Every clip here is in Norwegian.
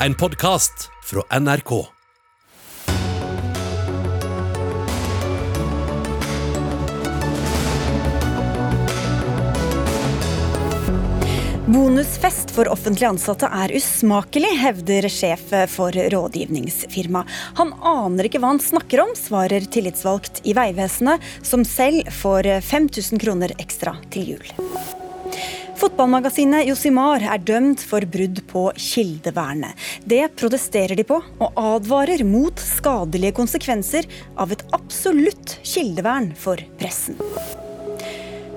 en podkast fra NRK. Bonusfest for offentlig ansatte er usmakelig, hevder sjef for rådgivningsfirma. Han aner ikke hva han snakker om, svarer tillitsvalgt i Vegvesenet, som selv får 5000 kroner ekstra til jul. Fotballmagasinet Josimar er dømt for brudd på kildevernet. Det protesterer de på, og advarer mot skadelige konsekvenser av et absolutt kildevern for pressen.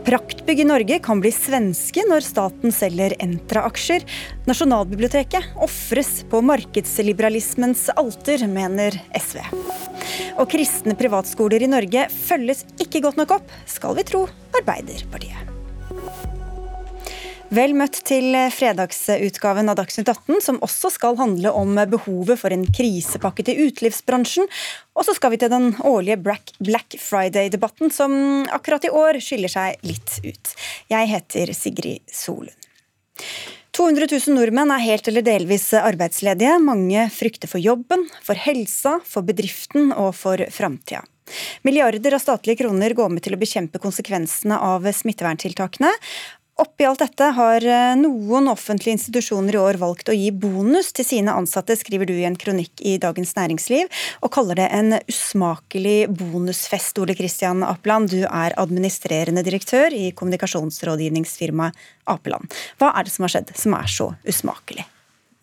Praktbygg i Norge kan bli svenske når staten selger Entra-aksjer. Nasjonalbiblioteket ofres på markedsliberalismens alter, mener SV. Og kristne privatskoler i Norge følges ikke godt nok opp, skal vi tro Arbeiderpartiet. Vel møtt til fredagsutgaven av Dagsnytt 18, som også skal handle om behovet for en krisepakke til utelivsbransjen. Og så skal vi til den årlige Black Friday-debatten, som akkurat i år skiller seg litt ut. Jeg heter Sigrid Solund. 200 000 nordmenn er helt eller delvis arbeidsledige. Mange frykter for jobben, for helsa, for bedriften og for framtida. Milliarder av statlige kroner går med til å bekjempe konsekvensene av smitteverntiltakene. Oppi alt dette har eh, noen offentlige institusjoner i år valgt å gi bonus til sine ansatte, skriver du i en kronikk i Dagens Næringsliv, og kaller det en usmakelig bonusfest. Ole Kristian Apeland, du er administrerende direktør i kommunikasjonsrådgivningsfirmaet Apeland. Hva er det som har skjedd som er så usmakelig?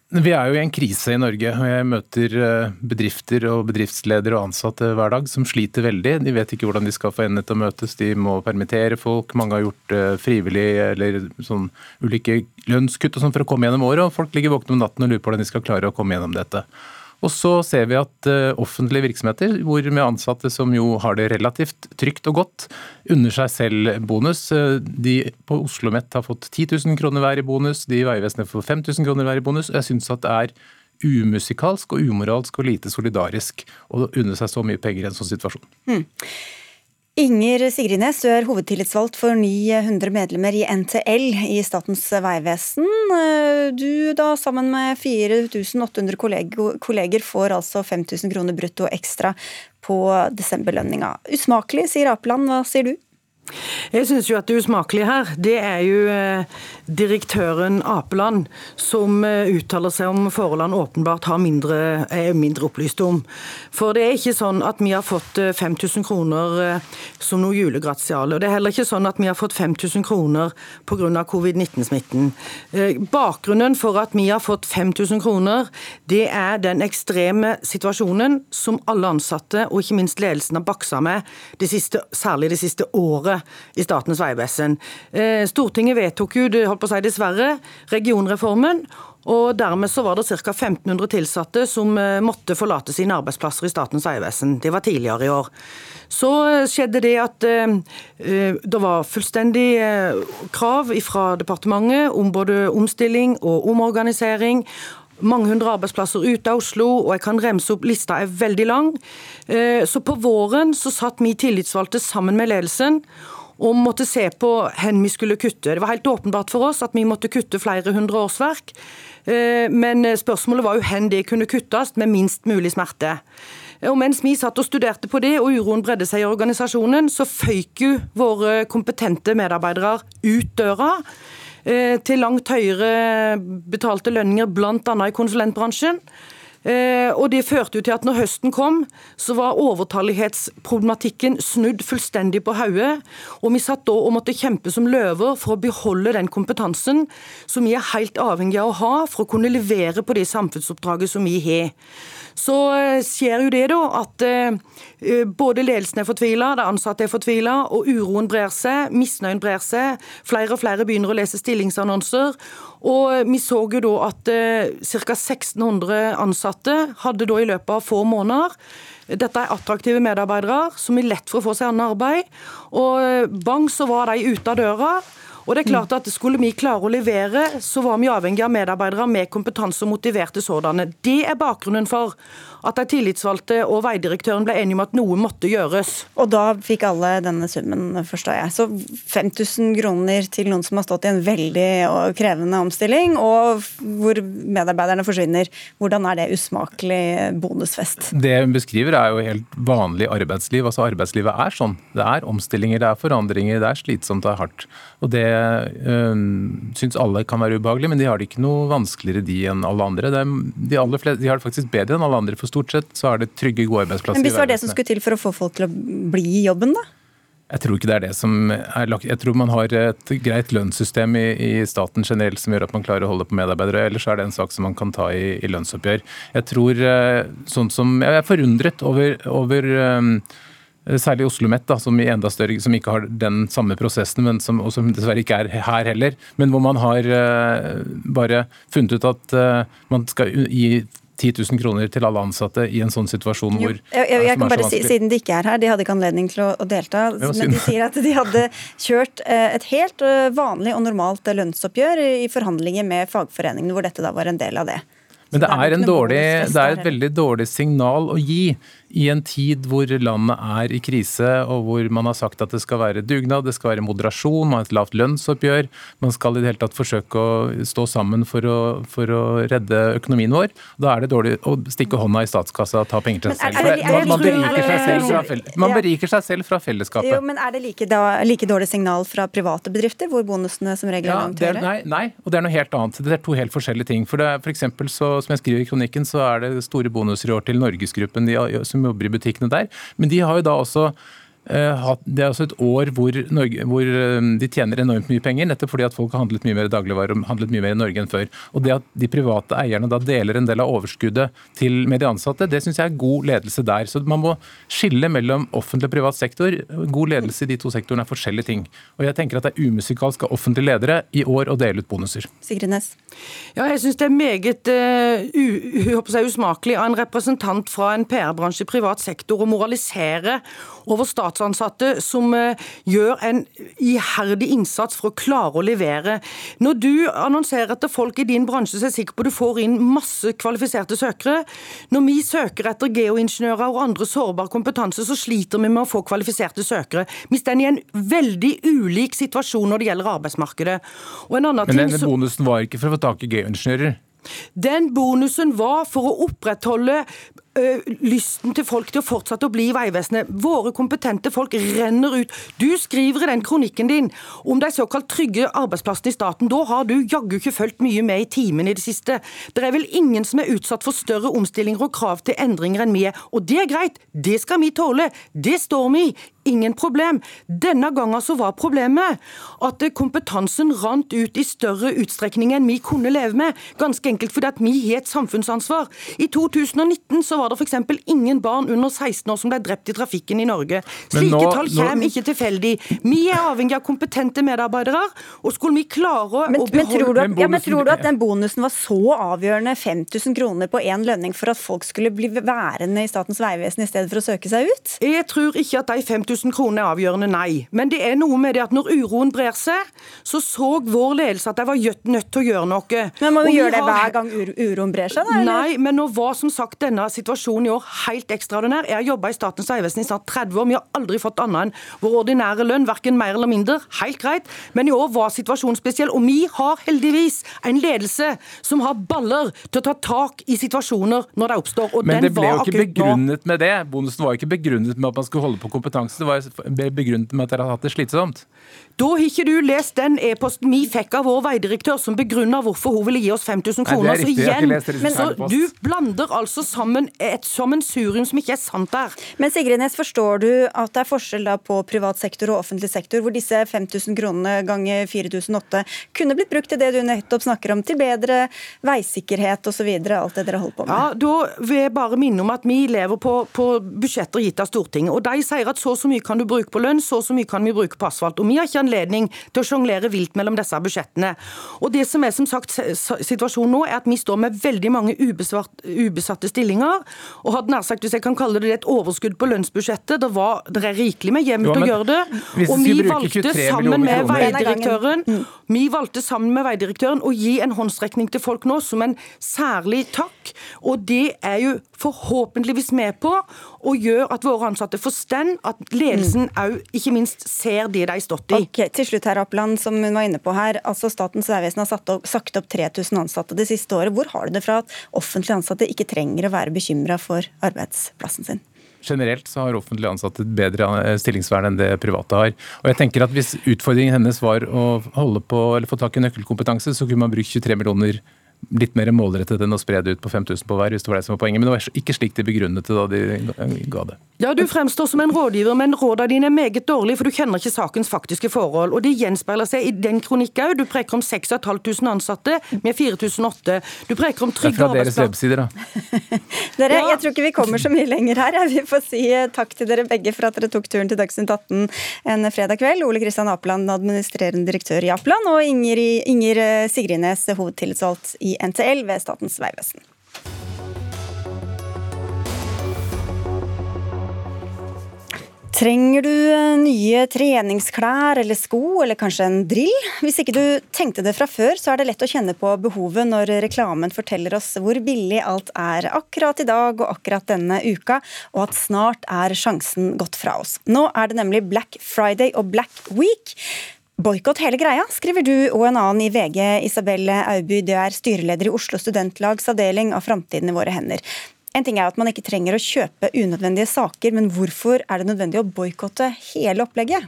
Vi er jo i en krise i Norge, og jeg møter eh, bedrifter og bedriftsledere og ansatte hver dag som sliter veldig. De vet ikke hvordan de skal få endene til å møtes, de må permittere folk. Mange har gjort eh, frivillig eller sånn ulike lønnskutt og sånn for å komme gjennom året, og folk ligger våkne om natten og lurer på hvordan de skal klare å komme gjennom dette. Og så ser vi at uh, offentlige virksomheter, hvor med ansatte som jo har det relativt trygt og godt, unner seg selv bonus. Uh, de på Oslo Met har fått 10 000 kroner hver i bonus, de i Vegvesenet får 5000 kroner hver i bonus. Jeg synes at det er umusikalsk og umoralsk og lite solidarisk å unne seg så mye penger i en sånn situasjon. Mm. Inger Sigrines, du er hovedtillitsvalgt for 900 medlemmer i NTL i Statens vegvesen. Du da sammen med 4800 kolleger får altså 5000 kroner brutto ekstra på desemberlønninga. Usmakelig, sier Apeland. Hva sier du? Jeg syns jo at det usmakelige her, det er jo eh, direktøren Apeland som eh, uttaler seg om forhold han åpenbart mindre, er mindre opplyst om. For det er ikke sånn at vi har fått 5000 eh, kroner som noe julegratiale. Og det er heller ikke sånn at vi har fått 5000 kroner pga. covid-19-smitten. Bakgrunnen for at vi har fått 5000 kroner, det er den ekstreme situasjonen som alle ansatte, og ikke minst ledelsen, har baksa med, det siste, særlig det siste året i Statens vegvesen. Eh, Stortinget vedtok jo, holdt på å si dessverre, regionreformen. Og Dermed så var det ca. 1500 tilsatte som eh, måtte forlate sine arbeidsplasser i Statens vegvesen. Det var tidligere i år. Så eh, skjedde det at det var fullstendig krav fra departementet om både omstilling og omorganisering mange hundre arbeidsplasser ute av Oslo, og jeg kan remse opp, lista er veldig lang. Eh, så på våren så satt vi tillitsvalgte sammen med ledelsen og måtte se på hvor vi skulle kutte. Det var helt åpenbart for oss at vi måtte kutte flere hundre årsverk. Eh, men spørsmålet var jo hvor det kunne kuttes med minst mulig smerte. Og mens vi satt og studerte på det, og uroen bredde seg i organisasjonen, så føyk jo våre kompetente medarbeidere ut døra. Eh, til langt høyere betalte lønninger, bl.a. i konsulentbransjen. Eh, og Det førte jo til at når høsten kom, så var overtallighetsproblematikken snudd fullstendig på hodet. Og vi satt da og måtte kjempe som løver for å beholde den kompetansen som vi er helt avhengig av å ha for å kunne levere på det samfunnsoppdraget som vi har så eh, skjer jo det da at eh, eh, både ledelsen er fortvila, de ansatte er fortvila, og uroen brer seg, misnøyen brer seg. Flere og flere begynner å lese stillingsannonser. Og vi så jo da at ca. 1600 ansatte hadde da i løpet av få måneder dette er attraktive medarbeidere som er lett for å få seg annet arbeid. Og bang, så var de ute av døra. Og det er klart at Skulle vi klare å levere, så var vi avhengig av medarbeidere med kompetanse og motiverte sådanne. Det er bakgrunnen for at de tillitsvalgte og veidirektøren ble enige om at noe måtte gjøres. Og da fikk alle denne summen, forstår jeg. Så 5000 kroner til noen som har stått i en veldig krevende omstilling, og hvor medarbeiderne forsvinner. Hvordan er det usmakelig bonusfest? Det hun beskriver er jo helt vanlig arbeidsliv. Altså Arbeidslivet er sånn. Det er omstillinger, det er forandringer, det er slitsomt, det er hardt. Og det øh, syns alle kan være ubehagelig, men de har det ikke noe vanskeligere de enn alle andre. Er, de, aller fleste, de har det faktisk bedre enn alle andre. for stort sett så er det trygge, gode arbeidsplasser. Men Hvis det var det som skulle til for å få folk til å bli i jobben, da? Jeg tror ikke det er det som er lagt Jeg tror man har et greit lønnssystem i, i, staten generelt som gjør at man klarer å holde på medarbeidere. Ellers er det en sak som man kan ta i, i lønnsoppgjør. Jeg tror eh, sånn som Jeg er forundret over, over um, Særlig Oslo Met, da, som, større, som, ikke har den samme prosessen, men som, og som dessverre ikke er her heller. Men hvor man har uh, bare funnet ut at uh, man skal gi 10 000 kroner til alle ansatte i en sånn situasjon hvor jo, jeg, jeg, jeg kan bare si, Siden de ikke er her, de hadde ikke anledning til å, å delta, men de sier at de hadde kjørt eh, et helt eh, vanlig og normalt lønnsoppgjør i forhandlinger med fagforeningene, hvor dette da var en del av det. Men det er, dårlig, det er, et veldig dårlig signal å gi i en tid hvor landet er i krise, og hvor man har sagt at det skal være dugnad, det skal være moderasjon, man har et lavt lønnsoppgjør. Man skal i det hele tatt forsøke å stå sammen for å, for å redde økonomien vår. Da er det dårlig å stikke hånda i statskassa og ta penger til seg selv. Man, man, beriker seg selv fra, man beriker seg selv fra fellesskapet. Jo, men Er det like, da, like dårlig signal fra private bedrifter, hvor bonusene som regel er langt høyere? Nei, nei, og det er noe helt annet. Det er to helt forskjellige ting. For, det, for eksempel, så, Som jeg skriver i kronikken, så er det store bonuser i år til Norgesgruppen. De, som jobber i butikkene der. Men de har jo da også det er også et år hvor, Norge, hvor, eh, de tjener enormt mye penger, nettopp fordi at folk har handlet mye mer dagligvarer og handlet mye mer i Norge enn før. Og Det at de private eierne da deler en del av overskuddet til med de ansatte, det syns jeg er god ledelse der. Så Man må skille mellom offentlig og privat sektor. God ledelse i de to sektorene er forskjellige ting. Og jeg tenker at Det er umusikalsk av offentlige ledere i år å dele ut bonuser. Sigrid Næss. Ja, jeg syns det er meget uh, usmakelig av en representant fra en PR-bransje i privat sektor å moralisere over statsansatte som eh, gjør en iherdig innsats for å klare å levere. Når du annonserer etter folk i din bransje, så er jeg sikker på at du får inn masse kvalifiserte søkere. Når vi søker etter geoingeniører og andre sårbar kompetanse, så sliter vi med å få kvalifiserte søkere. Vi står i en veldig ulik situasjon når det gjelder arbeidsmarkedet. Men denne bonusen var ikke for å få tak i geoingeniører? Den bonusen var for å opprettholde lysten til folk til å fortsette å bli i Vegvesenet. Våre kompetente folk renner ut. Du skriver i den kronikken din om de såkalt trygge arbeidsplassene i staten. Da har du jaggu ikke fulgt mye med i timen i det siste. Det er vel ingen som er utsatt for større omstillinger og krav til endringer enn vi er. Og det er greit, det skal vi tåle. Det står vi i. Ingen problem. Denne gangen så var problemet at kompetansen rant ut i større utstrekning enn vi kunne leve med. Ganske enkelt fordi at vi har et samfunnsansvar. I 2019 så var var det f.eks. ingen barn under 16 år som ble drept i trafikken i Norge. Slike nå, tall kommer nå... ikke tilfeldig. Vi er avhengig av kompetente medarbeidere, og skulle vi klare men, å beholde men tror, du at, ja, men tror du at den bonusen var så avgjørende, 5000 kroner på én lønning, for at folk skulle bli værende i Statens vegvesen i stedet for å søke seg ut? Jeg tror ikke at de 5000 kronene er avgjørende, nei. Men det er noe med det at når uroen brer seg, så så vår ledelse at de var nødt til å gjøre noe. Men må gjør gjøre det hver gang uroen brer seg, da? Eller? Nei, men nå var som sagt denne situasjonen situasjonen i år helt ekstraordinær. Jeg har jobba i Statens vegvesen i snart 30 år. Vi har aldri fått annet enn vår ordinære lønn, verken mer eller mindre. Helt greit. Men i år var situasjonen spesiell. Og vi har heldigvis en ledelse som har baller til å ta tak i situasjoner når de oppstår. Og Men det ble jo ikke begrunnet med det. Bonusen var ikke begrunnet med at man skulle holde på kompetanse. Det var begrunnet med at dere har hatt det slitsomt. Da har ikke du lest den e-posten vi fikk av vår veidirektør, som begrunner hvorfor hun ville gi oss 5000 kroner. Nei, det er riktig, igjen, men så Du blander altså sammen et sammensurium som ikke er sant der. Men Sigrid Næss, forstår du at det er forskjell da på privat sektor og offentlig sektor, hvor disse 5000 kronene ganger 4008 kunne blitt brukt til det du nettopp snakker om, til bedre veisikkerhet osv., alt det dere holder på med? Ja, Da vil jeg bare minne om at vi lever på, på budsjetter gitt av Stortinget. og De sier at så og så mye kan du bruke på lønn, så og så mye kan vi bruke på asfalt. og vi har ikke anledning til å sjonglere vilt mellom disse budsjettene. Og det som er som sagt situasjonen nå, er at vi står med veldig mange ubesatte stillinger. Og hadde nær sagt, hvis jeg kan kalle det et overskudd på lønnsbudsjettet, det, var, det er rikelig med hjemmel til å gjøre det. Og vi valgte sammen med veidirektøren mm. vi valgte sammen med veidirektøren å gi en håndstrekning til folk nå som en særlig takk. Og det er jo forhåpentligvis med på å gjør at våre ansatte forstår at ledelsen òg mm. ikke minst ser det de har stått i. Ok, til slutt her, Appland, som hun var inne på her. altså Statens vegvesen har opp, sagt opp 3000 ansatte det siste året. Hvor har du det fra at offentlige ansatte ikke trenger å være bekymra for arbeidsplassen sin? Generelt så har offentlige ansatte et bedre eh, stillingsvern enn det private har. Og jeg tenker at Hvis utfordringen hennes var å holde på, eller få tak i nøkkelkompetanse, så kunne man brukt 23 millioner litt mer målrettet enn å spre det ut på 5000 på hver, hvis det var det som var poenget. Men det var ikke slik de begrunnet det da de ga det. Ja, Du fremstår som en rådgiver, men rådene dine er meget dårlige, for du kjenner ikke sakens faktiske forhold. Og Det gjenspeiler seg i den kronikken òg. Du preker om 6500 ansatte med 4008. Du preker om trygge arbeidsplasser. Det er fra deres websider, da. dere, jeg tror ikke vi kommer så mye lenger her. Jeg vil få si eh, takk til dere begge for at dere tok turen til Dagsnytt 18 en fredag kveld. Ole Kristian Apeland, administrerende direktør i Apeland, og Inger, Inger eh, Sigrines, hovedtillitsvalgt i NTL ved Statens vegvesen. Trenger du eh, nye treningsklær eller sko, eller kanskje en drill? Hvis ikke du tenkte det fra før, så er det lett å kjenne på behovet når reklamen forteller oss hvor billig alt er akkurat i dag og akkurat denne uka, og at snart er sjansen gått fra oss. Nå er det nemlig Black Friday og Black Week. Boikott hele greia, skriver du og en annen i VG. Isabel Auby, du er styreleder i Oslo Studentlags avdeling av Framtiden i våre hender. En ting er at man ikke trenger å kjøpe unødvendige saker, men hvorfor er det nødvendig å boikotte hele opplegget?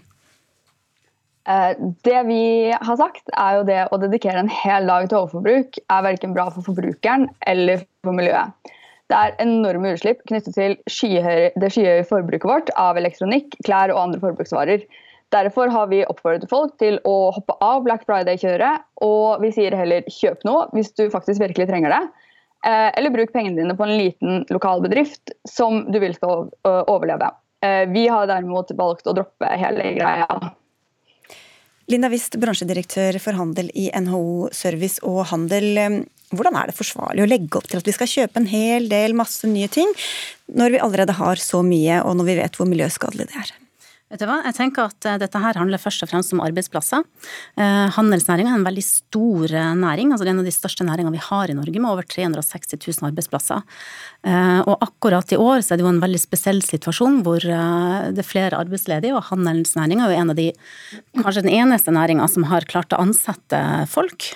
Eh, det vi har sagt, er jo det å dedikere en hel dag til overforbruk er verken bra for forbrukeren eller for miljøet. Det er enorme utslipp knyttet til det skyhøye forbruket vårt av elektronikk, klær og andre forbruksvarer. Derfor har vi oppfordret folk til å hoppe av Black Friday-kjøret. Og vi sier heller kjøp noe hvis du faktisk virkelig trenger det. Eh, eller bruk pengene dine på en liten lokal bedrift som du vil skal overleve. Eh, vi har derimot valgt å droppe hele greia. Linda Wist, bransjedirektør for handel i NHO Service og Handel. Hvordan er det forsvarlig å legge opp til at vi skal kjøpe en hel del masse nye ting, når vi allerede har så mye, og når vi vet hvor miljøskadelig det er? Vet du hva? Jeg tenker at eh, dette her handler først og fremst om arbeidsplasser. Eh, handelsnæringa er en veldig stor eh, næring. altså Det er en av de største næringene vi har i Norge, med over 360 000 arbeidsplasser. Og akkurat i år så er det jo en veldig spesiell situasjon hvor det er flere arbeidsledige, og handelsnæringa er jo en av de, kanskje den eneste næringa som har klart å ansette folk.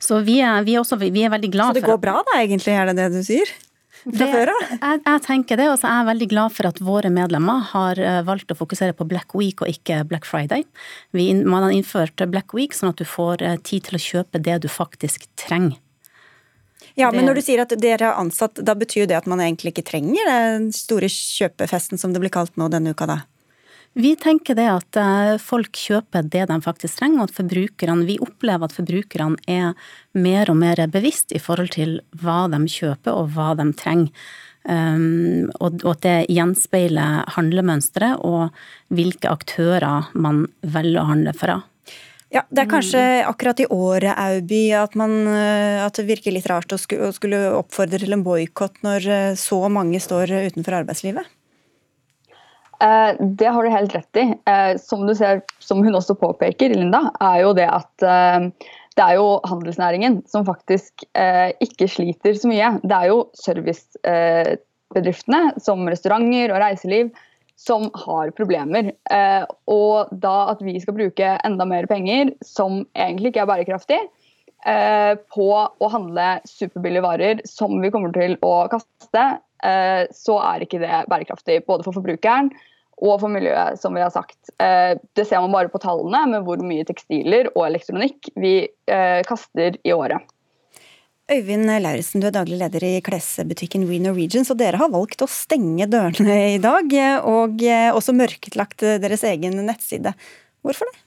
Så vi er, vi er, også, vi er veldig glad for Så det går bra da, egentlig, er det det du sier? Fra før av? Jeg, jeg, tenker det, og så er jeg veldig glad for at våre medlemmer har eh, valgt å fokusere på Black Week og ikke Black Friday. Vi, man har innført Black Week sånn at du får eh, tid til å kjøpe det du faktisk trenger. Ja, men når du sier at dere har ansatt, da betyr det at man egentlig ikke trenger den store kjøpefesten som det blir kalt nå denne uka, da? Vi tenker det at eh, folk kjøper det de faktisk trenger, og at forbrukerne, vi opplever at forbrukerne er mer og mer bevisst i forhold til hva de kjøper og hva de trenger. Um, og at det gjenspeiler handlemønsteret og hvilke aktører man velger å handle fra. Ja, Det er kanskje akkurat i året Auby, at, man, eh, at det virker litt rart å skulle oppfordre til en boikott når eh, så mange står utenfor arbeidslivet? Eh, det har du helt rett i. Eh, som du ser, som hun også påpeker, Linda, er jo det at eh, det er jo handelsnæringen som faktisk ikke sliter så mye. Det er jo servicebedriftene som restauranter og reiseliv som har problemer. Og da at vi skal bruke enda mer penger, som egentlig ikke er bærekraftig, på å handle superbillige varer som vi kommer til å kaste, så er ikke det bærekraftig. Både for forbrukeren og for miljøet, som vi har sagt. Eh, det ser man bare på tallene med hvor mye tekstiler og elektronikk vi eh, kaster i året. Øyvind Lauritzen, du er daglig leder i klesbutikken We Norwegians, og dere har valgt å stenge dørene i dag, og eh, også mørketlagt deres egen nettside. Hvorfor det?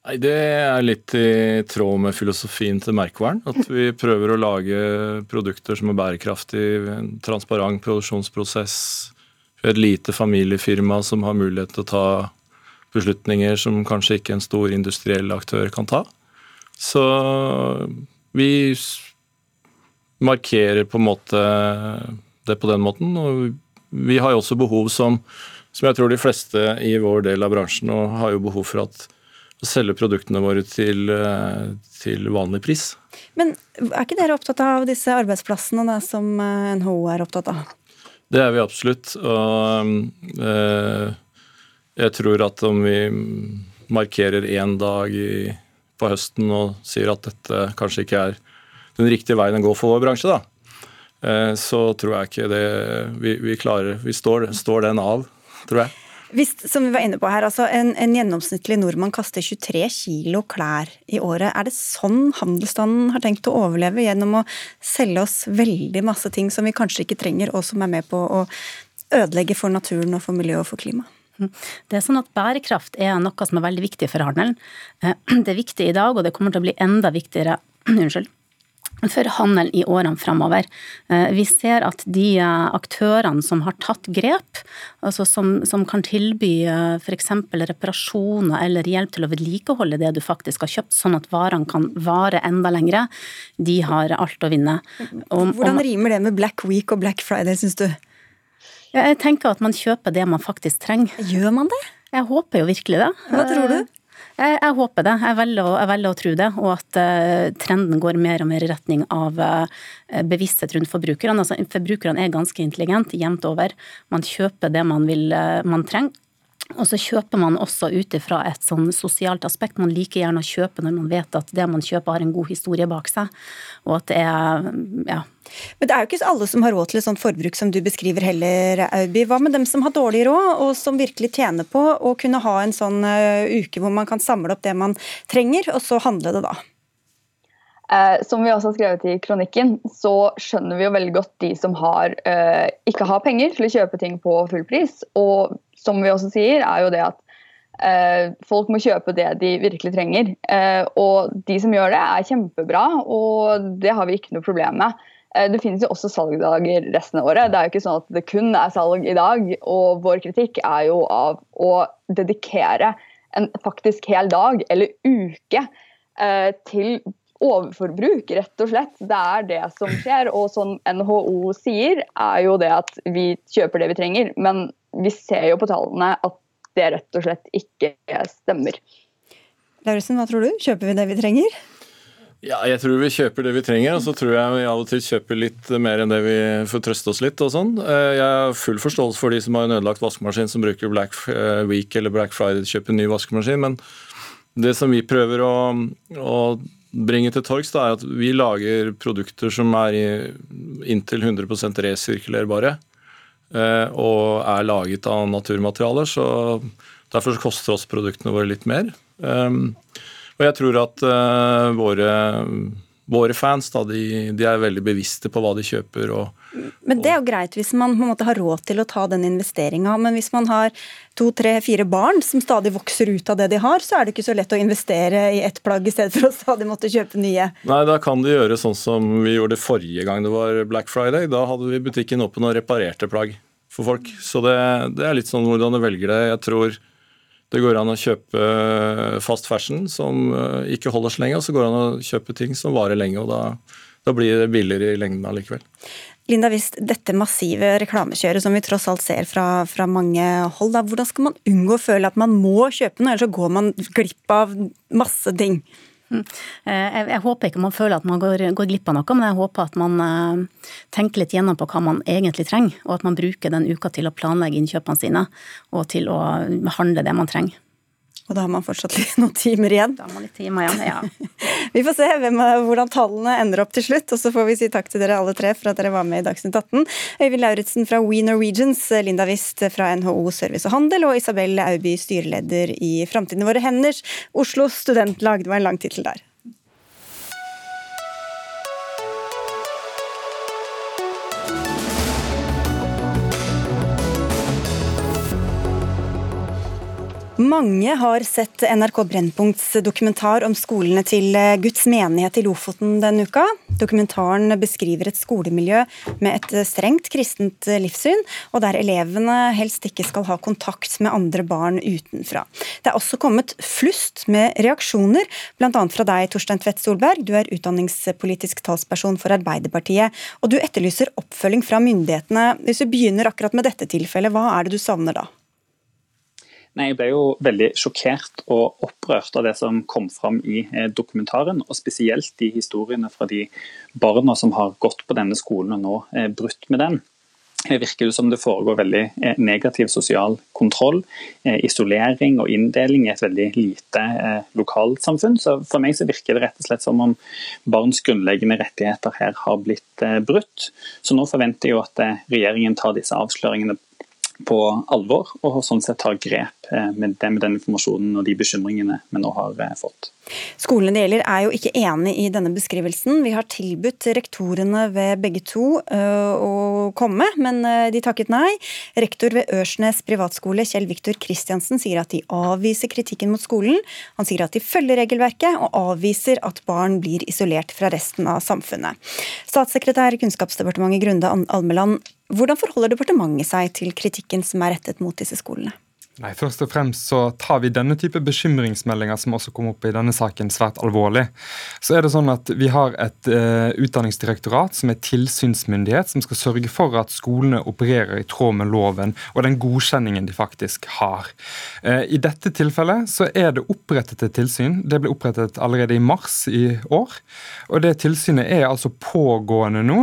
Nei, Det er litt i tråd med filosofien til merkevaren. At vi prøver å lage produkter som er bærekraftig, transparent produksjonsprosess, et lite familiefirma som har mulighet til å ta beslutninger som kanskje ikke en stor industriell aktør kan ta. Så vi markerer på en måte det på den måten. Og vi har jo også behov som, som jeg tror de fleste i vår del av bransjen og har jo behov for at, å selge produktene våre til, eh, til vanlig pris. Men er ikke dere opptatt av disse arbeidsplassene da, som NHO er opptatt av? Det er vi absolutt. Og øh, jeg tror at om vi markerer én dag i, på høsten og sier at dette kanskje ikke er den riktige veien å gå for vår bransje, da, øh, så tror jeg ikke det vi, vi klarer Vi står, står, den av, tror jeg. Hvis, som vi var inne på her, altså en, en, gjennomsnittlig nordmann kaster 23 kilo klær i året. Er det sånn handelsstanden har tenkt å overleve, gjennom å selge oss veldig masse ting som vi kanskje ikke trenger, og som er med på å ødelegge for naturen og for miljøet og for klimaet? Det er sånn at Bærekraft er noe som er veldig viktig for handelen. Eh, det er viktig i dag, og det kommer til å bli enda viktigere unnskyld, for handelen i årene framover. Eh, vi ser at de eh, aktørene som har tatt grep, altså som, som kan tilby f.eks. reparasjoner eller hjelp til å vedlikeholde det du faktisk har kjøpt, sånn at varene kan vare enda lengre, de har alt å vinne. Om, Hvordan rimer det med Black Week og Black Friday, syns du? Jeg tenker at man kjøper det man faktisk trenger. Gjør man det? Jeg håper jo virkelig det. Hva tror du? Jeg, jeg håper det. Jeg velger, å, jeg velger, å, tro det. Og at uh, trenden går mer og mer i retning av uh, bevissthet rundt forbrukerne. Altså, forbrukerne er ganske intelligente jevnt over. Man kjøper det man, vil, uh, man trenger. Og så kjøper man også ut ifra et sånn sosialt aspekt. Man liker gjerne å kjøpe når man vet at det man kjøper har en god historie bak seg, og at det er ja. Men det er jo ikke alle som har råd til et sånt forbruk som du beskriver heller, Auby. Hva med dem som har dårlig råd, og som virkelig tjener på å kunne ha en sånn uh, uke hvor man kan samle opp det man trenger, og så handle det da? Eh, som vi også har skrevet i kronikken, så skjønner vi jo veldig godt de som har, eh, ikke har penger til å kjøpe ting på full pris. Og som vi også sier, er jo det at eh, folk må kjøpe det de virkelig trenger. Eh, og de som gjør det, er kjempebra, og det har vi ikke noe problem med. Eh, det finnes jo også salgdager resten av året. Det er jo ikke sånn at det kun er salg i dag. Og vår kritikk er jo av å dedikere en faktisk hel dag eller uke eh, til overforbruk, rett og slett. Det er det som skjer. Og som NHO sier, er jo det at vi kjøper det vi trenger. Men vi ser jo på tallene at det rett og slett ikke stemmer. Lauritzen, hva tror du? Kjøper vi det vi trenger? Ja, jeg tror vi kjøper det vi trenger, og så tror jeg vi av og til kjøper litt mer enn det vi får trøste oss litt og sånn. Eh, jeg har full forståelse for de som har en ødelagt vaskemaskin som bruker Black eh, Week eller Black Friday til å kjøpe en ny vaskemaskin, men det som vi prøver å, å bringe til torgs, er at vi lager produkter som er inntil 100% resirkulerbare. Eh, og er laget av naturmaterialer. så Derfor koster oss produktene våre litt mer. Um, og jeg tror at uh, våre, våre, fans da, de, de, er veldig bevisste på hva de kjøper. Og, men Det er jo greit hvis man på en måte har råd til å ta den investeringa. Men hvis man har to, tre, fire barn som stadig vokser ut av det de har, så er det ikke så lett å investere i ett plagg i stedet for å stadig måtte kjøpe nye. Nei, da kan de gjøre sånn som vi gjorde forrige gang det var Black Friday. Da hadde vi butikken åpen og reparerte plagg for folk. Så det, det, er litt sånn hvordan du velger det. Jeg tror det går an å kjøpe fast fashion som eh, ikke holder så lenge, og så går det an å kjøpe ting som varer lenge. og da, da blir det billigere i lengden allikevel. Linda, hvis dette massive reklamekjøret som vi tross alt ser fra, fra mange hold, da, hvordan skal man unngå å føle at man må kjøpe noe, ellers så går man glipp av masse ting? Mm. Eh, jeg, håper ikke man føler at man går, går, glipp av noe, men jeg håper at man uh, tenker litt gjennom på hva man egentlig trenger, og at man bruker den uka til å planlegge innkjøpene sine og til å handle det man trenger. Og da har man fortsatt noen timer igjen. Da har man litt timer igjen, ja. vi får se hvem, hvordan tallene ender opp til slutt, og så får vi si takk til dere alle tre for at dere var med i Dagsnytt 18. Øyvind Lauritzen fra We Norwegians, Linda Wist fra NHO Service og Handel og Isabel Auby, styreleder i Framtiden våre henders Oslo Studentlag. Det var en lang tittel der. Mange har sett NRK Brennpunkts dokumentar om skolene til eh, Guds menighet i Lofoten denne uka. Dokumentaren beskriver et skolemiljø med et eh, strengt kristent eh, livssyn, og der elevene helst ikke skal ha kontakt med andre barn utenfra. Det er også kommet flust med reaksjoner, bl.a. fra deg, Torstein Tvedt Solberg. Du er utdanningspolitisk talsperson for Arbeiderpartiet, og du etterlyser oppfølging fra myndighetene. Hvis vi begynner akkurat med dette tilfellet, hva er det du savner da? Nei, Jeg ble jo veldig sjokkert og opprørt av det som kom fram i eh, dokumentaren. Og spesielt de historiene fra de barna som har gått på denne skolen og nå eh, brutt med den. Det virker det som det foregår veldig eh, negativ sosial kontroll, isolering og inndeling i et veldig lite lokalsamfunn. Så For meg så virker det rett og slett som om barns grunnleggende rettigheter her har blitt brutt. Så nå forventer jeg jo at regjeringen tar disse avsløringene på alvor, og sånn sett tar grep eh, med den, med den informasjonen og de bekymringene vi nå har eh, fått. Skolene det gjelder er jo ikke enig i denne beskrivelsen. Vi har tilbudt rektorene ved begge to uh, å komme, men de takket nei. Rektor ved Ørsnes privatskole, Kjell Viktor Kristiansen, sier at de avviser kritikken mot skolen. Han sier at de følger regelverket, og avviser at barn blir isolert fra resten av samfunnet. Statssekretær i Kunnskapsdepartementet Grunde Almeland, hvordan forholder departementet seg til kritikken som er rettet mot disse skolene? Nei, Først og fremst så tar vi denne type bekymringsmeldinger som også kom opp i denne saken, svært alvorlig. Så er det sånn at Vi har et uh, utdanningsdirektorat som er tilsynsmyndighet, som skal sørge for at skolene opererer i tråd med loven og den godkjenningen de faktisk har. Uh, I dette tilfellet så er det opprettet et tilsyn. Det ble opprettet allerede i mars i år. og Det tilsynet er altså pågående nå,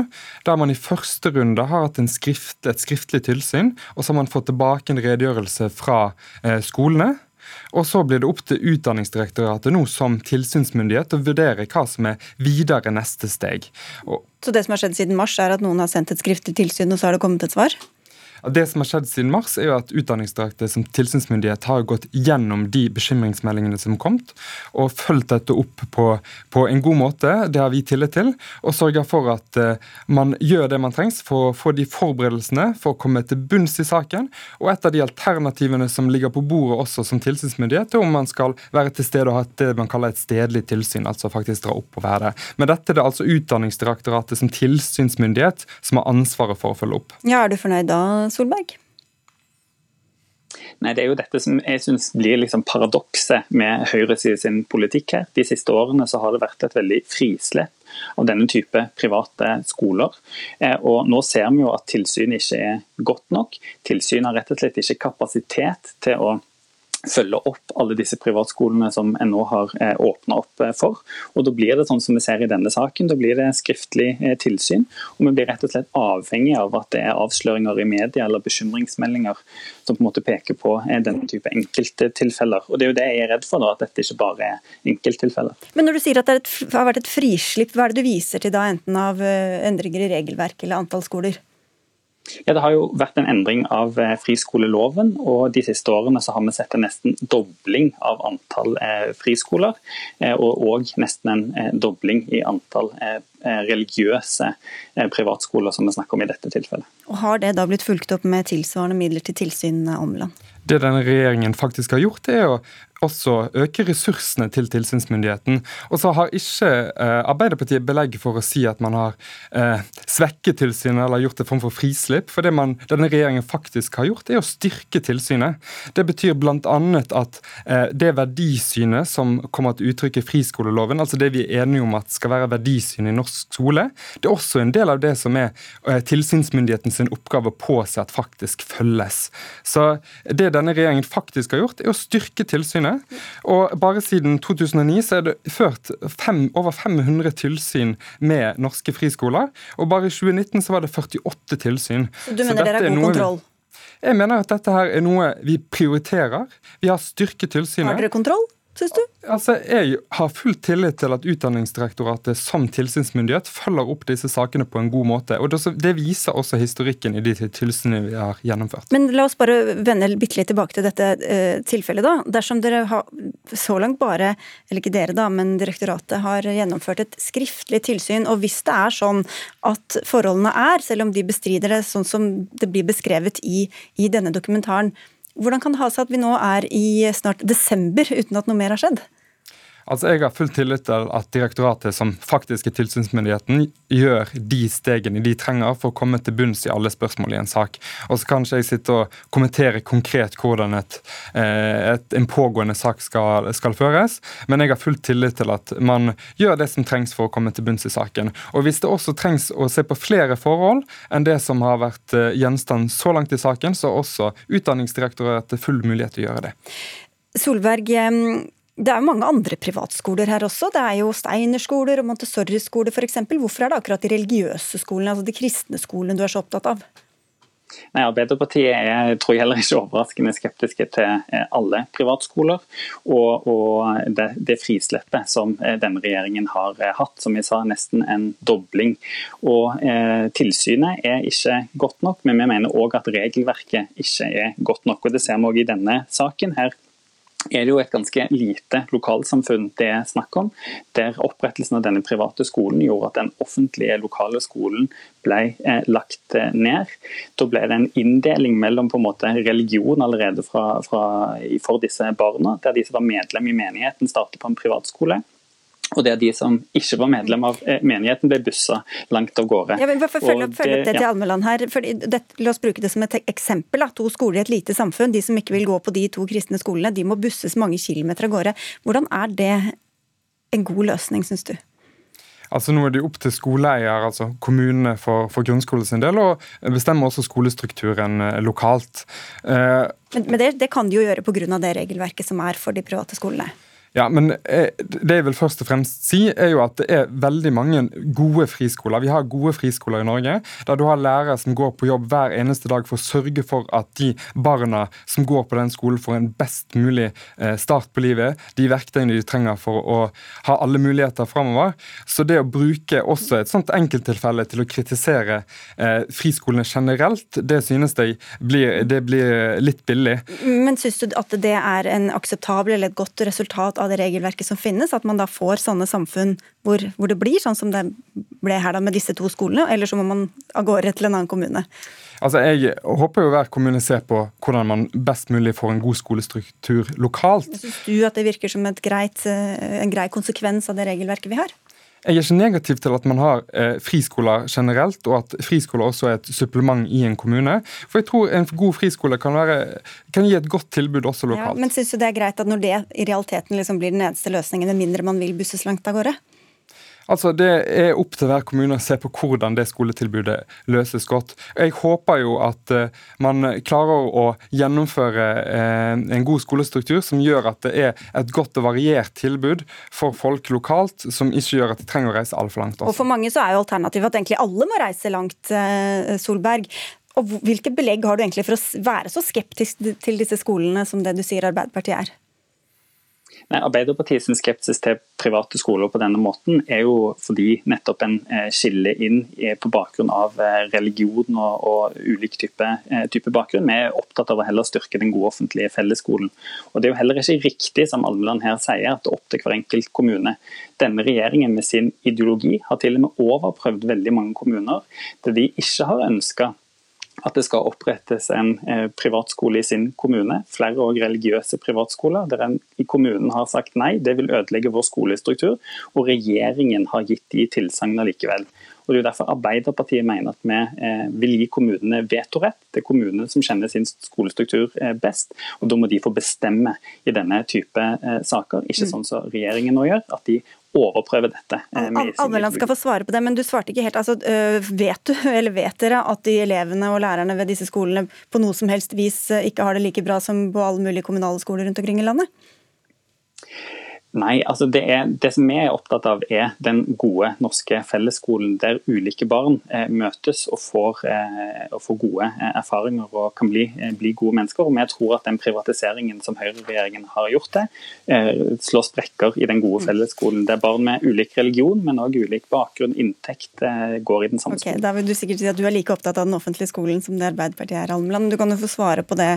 der man i første runde har hatt skrift, et skriftlig tilsyn, og så har man fått tilbake en redegjørelse fra Eh, skolene. Og så blir det opp til Utdanningsdirektoratet nå som tilsynsmyndighet å vurdere hva som er videre neste steg. Og så det som har skjedd siden mars, er at noen har sendt et skriftlig tilsyn, og så har det kommet et svar? Det som har skjedd siden mars, er jo at Utdanningsdirektoratet som tilsynsmyndighet har gått gjennom de bekymringsmeldingene som kom, og fulgt dette opp på, på, en god måte. Det har vi tillit til. Og sørger for at uh, man gjør det man trengs for å få de forberedelsene for å komme til bunns i saken. Og et av de alternativene som ligger på bordet også som tilsynsmyndighet, er om man skal være til stede og ha det man kaller et stedlig tilsyn, altså faktisk dra opp og være der. Men dette er det altså Utdanningsdirektoratet som tilsynsmyndighet som har ansvaret for å følge opp. Ja, Er du fornøyd da, Solberg? Nei, Det er jo dette som jeg synes blir liksom paradokset med høyresiden sin politikk her. De siste årene så har det vært et veldig frislepp av denne type private skoler. Eh, og Nå ser vi jo at tilsynet ikke er godt nok. Tilsynet har rett og slett ikke kapasitet til å følge opp alle disse privatskolene som en nå har eh, åpna opp eh, for. Og Da blir det sånn som vi ser i denne saken, da blir det skriftlig eh, tilsyn. Og vi blir rett og slett avhengig av at det er avsløringer i media eller bekymringsmeldinger som på en måte peker på denne type enkelttilfeller. Og Det er jo det jeg er redd for, da, at dette ikke bare er enkelttilfeller. Men når du sier at det har vært et frislipp, hva er det du viser til da, enten av endringer i regelverk eller antall skoler? Ja, Det har jo vært en endring av eh, friskoleloven, og de siste årene så har vi sett en nesten dobling av antall eh, friskoler. Eh, og òg nesten en dobling i antall religiøse privatskoler, som vi snakker om i dette tilfellet. Og Har det da blitt fulgt opp med tilsvarende midler til tilsyn, Omland? Det denne regjeringen faktisk har gjort, er å også øke ressursene til tilsynsmyndigheten. Og så har ikke eh, Arbeiderpartiet belegg for å si at man har eh, svekket tilsynet eller gjort en form for frislipp. For det man, denne regjeringen faktisk har gjort, er å styrke tilsynet. Det betyr bl.a. at eh, det verdisynet som kommer til uttrykk i friskoleloven, altså det vi er enige om at skal være verdisyn i norsk skole, det er også en del av det som er eh, tilsynsmyndighetens oppgave å påse at faktisk følges. Så det denne regjeringen faktisk har gjort, er å styrke tilsynet tilsynet. Og bare siden 2009 så er det ført fem, over 500 tilsyn med norske friskoler. Og bare i 2019 så var det 48 tilsyn. Så du mener dere har god kontroll? Jeg mener at dette her er noe vi prioriterer. Vi har styrket tilsynet. Har dere kontroll? Syns du? Altså, Jeg har full tillit til at Utdanningsdirektoratet som tilsynsmyndighet følger opp disse sakene på en god måte. og Det viser også historikken i de tilsynene vi har gjennomført. Men la oss bare vende bitte litt tilbake til dette uh, tilfellet. da. Dersom dere har så langt bare, eller ikke dere da, men direktoratet har gjennomført et skriftlig tilsyn, og hvis det er sånn at forholdene er, selv om de bestrider det sånn som det blir beskrevet i, i denne dokumentaren, Hvordan kan det ha seg at vi nå er i snart desember uten at noe mer har skjedd? Altså, Jeg har full tillit til at direktoratet, som faktisk er tilsynsmyndigheten, gjør de stegene de trenger for å komme til bunns i alle spørsmål i en sak. Og Så kan ikke jeg sitte og kommentere konkret hvordan et, eh, et, en pågående sak skal, skal, føres, men jeg har full tillit til at man gjør det som trengs for å komme til bunns i saken. Og Hvis det også trengs å se på flere forhold enn det som har vært eh, gjenstand så langt i saken, så har også Utdanningsdirektoratet full mulighet til å gjøre det. Solberg, det er jo mange andre privatskoler her også. Det er jo Steinerskoler og Montessori-skoler f.eks. Hvorfor er det akkurat de religiøse skolene, altså de kristne skolene, du er så opptatt av? Nei, Arbeiderpartiet er tror jeg heller ikke overraskende skeptiske til eh, alle privatskoler. Og, og det, det, frisleppet som eh, denne regjeringen har eh, hatt, som jeg sa, nesten en dobling. Og eh, Tilsynet er ikke godt nok, men vi mener òg at regelverket ikke er godt nok. og Det ser vi òg i denne saken. her er det jo et ganske lite lokalsamfunn det er snakk om, der opprettelsen av denne private skolen gjorde at den offentlige lokale skolen ble eh, lagt eh, ned. Da ble det en inndeling mellom på en måte religion allerede fra, fra, for disse barna, der de som var medlem i menigheten startet på en privatskole og det er de som ikke var medlem av eh, menigheten, ble bussa langt av gårde. Ja, men Følg opp, følge opp det til Almeland her. Det, la oss bruke det som et eksempel. Da. To skoler i et lite samfunn. De som ikke vil gå på de to kristne skolene, de må busses mange kilometer av gårde. Hvordan er det en god løsning, syns du? Altså Nå er det opp til skoleeier, altså kommunene for, for grunnskolen sin del, og bestemmer også skolestrukturen eh, lokalt. Eh, men, men det, det, kan de jo gjøre pga. det regelverket som er for de private skolene? Ja, men eh, Det jeg vil først og fremst si, er jo at det er veldig mange gode friskoler. Vi har gode friskoler i Norge, der du har lærere som går på jobb hver eneste dag for å sørge for at de barna som går på den skolen, får en best mulig eh, start på livet. De verktøyene de trenger for å ha alle muligheter framover. Så det å bruke også et sånt enkelttilfelle til å kritisere eh, friskolene generelt, det synes jeg blir, det blir litt billig. Men syns du at det er en akseptabel eller et godt resultat av av det regelverket som finnes, at man da får sånne samfunn hvor, hvor det blir sånn som det ble her da med disse to skolene, eller så må man av gårde til en annen kommune? Altså, Jeg håper jo hver kommune ser på hvordan man best mulig får en god skolestruktur lokalt. Syns du at det virker som greit, eh, en grei konsekvens av det regelverket vi har? Jeg er ikke negativ til at man har eh, friskoler generelt, og at friskoler også er et supplement i en kommune. For jeg tror en god friskole kan, være, kan gi et godt tilbud også lokalt. Ja, men syns du det er greit at når det i realiteten liksom blir den eneste løsningen, med mindre man vil busses langt av gårde? Altså, Det er opp til hver kommune å se på hvordan det skoletilbudet løses godt. Jeg håper jo at uh, man klarer å gjennomføre uh, en god skolestruktur som gjør at det er et godt og variert tilbud for folk lokalt, som ikke gjør at de trenger å reise altfor langt. Også. Og For mange så er jo alternativet at egentlig alle må reise langt, uh, Solberg. Og Hvilke belegg har du egentlig for å være så skeptisk til disse skolene som det du sier Arbeiderpartiet er? Nei, sin skepsis til private skoler på denne måten er jo fordi nettopp en skille skiller inn på bakgrunn av eh, religion og, og ulik type, eh, type, bakgrunn. Vi er opptatt av å heller styrke den gode offentlige fellesskolen. Og Det er jo heller ikke riktig som Almeland her sier, at det er opp til hver enkelt kommune. Denne regjeringen med sin ideologi har til og med overprøvd veldig mange kommuner der de ikke har ønska at det skal opprettes en eh, privatskole i sin kommune. Flere og religiøse privatskoler, der en i kommunen har sagt nei, det vil ødelegge vår skolestruktur. Og regjeringen har gitt de tilsagn likevel. Og Det er jo derfor Arbeiderpartiet mener at vi eh, vil gi kommunene vetorett. Det er kommunene som kjenner sin skolestruktur eh, best, og da må de få bestemme i denne type saker. Ikke mm. sånn som regjeringen nå gjør, at de overprøve dette. Anneland Almeland skal få svare på det, men du svarte ikke helt. Altså, vet du, eller vet dere at de elevene og lærerne ved disse skolene på noe som helst vis ikke har det like bra som på alle mulige kommunale skoler rundt omkring i landet? Nei, altså det, er, det, som vi er opptatt av er den gode norske fellesskolen der ulike barn eh, møtes og får, eh, og får, gode eh, erfaringer og kan bli, eh, bli, gode mennesker. Og Vi tror at den privatiseringen som høyreregjeringen har gjort det, eh, slår sprekker i den gode fellesskolen. Der barn med ulik religion, men òg ulik bakgrunn, inntekt, eh, går i den samme okay, skolen. Da vil du sikkert si at du er like opptatt av den offentlige skolen som det Arbeiderpartiet er, Almland. Du kan jo få svare på det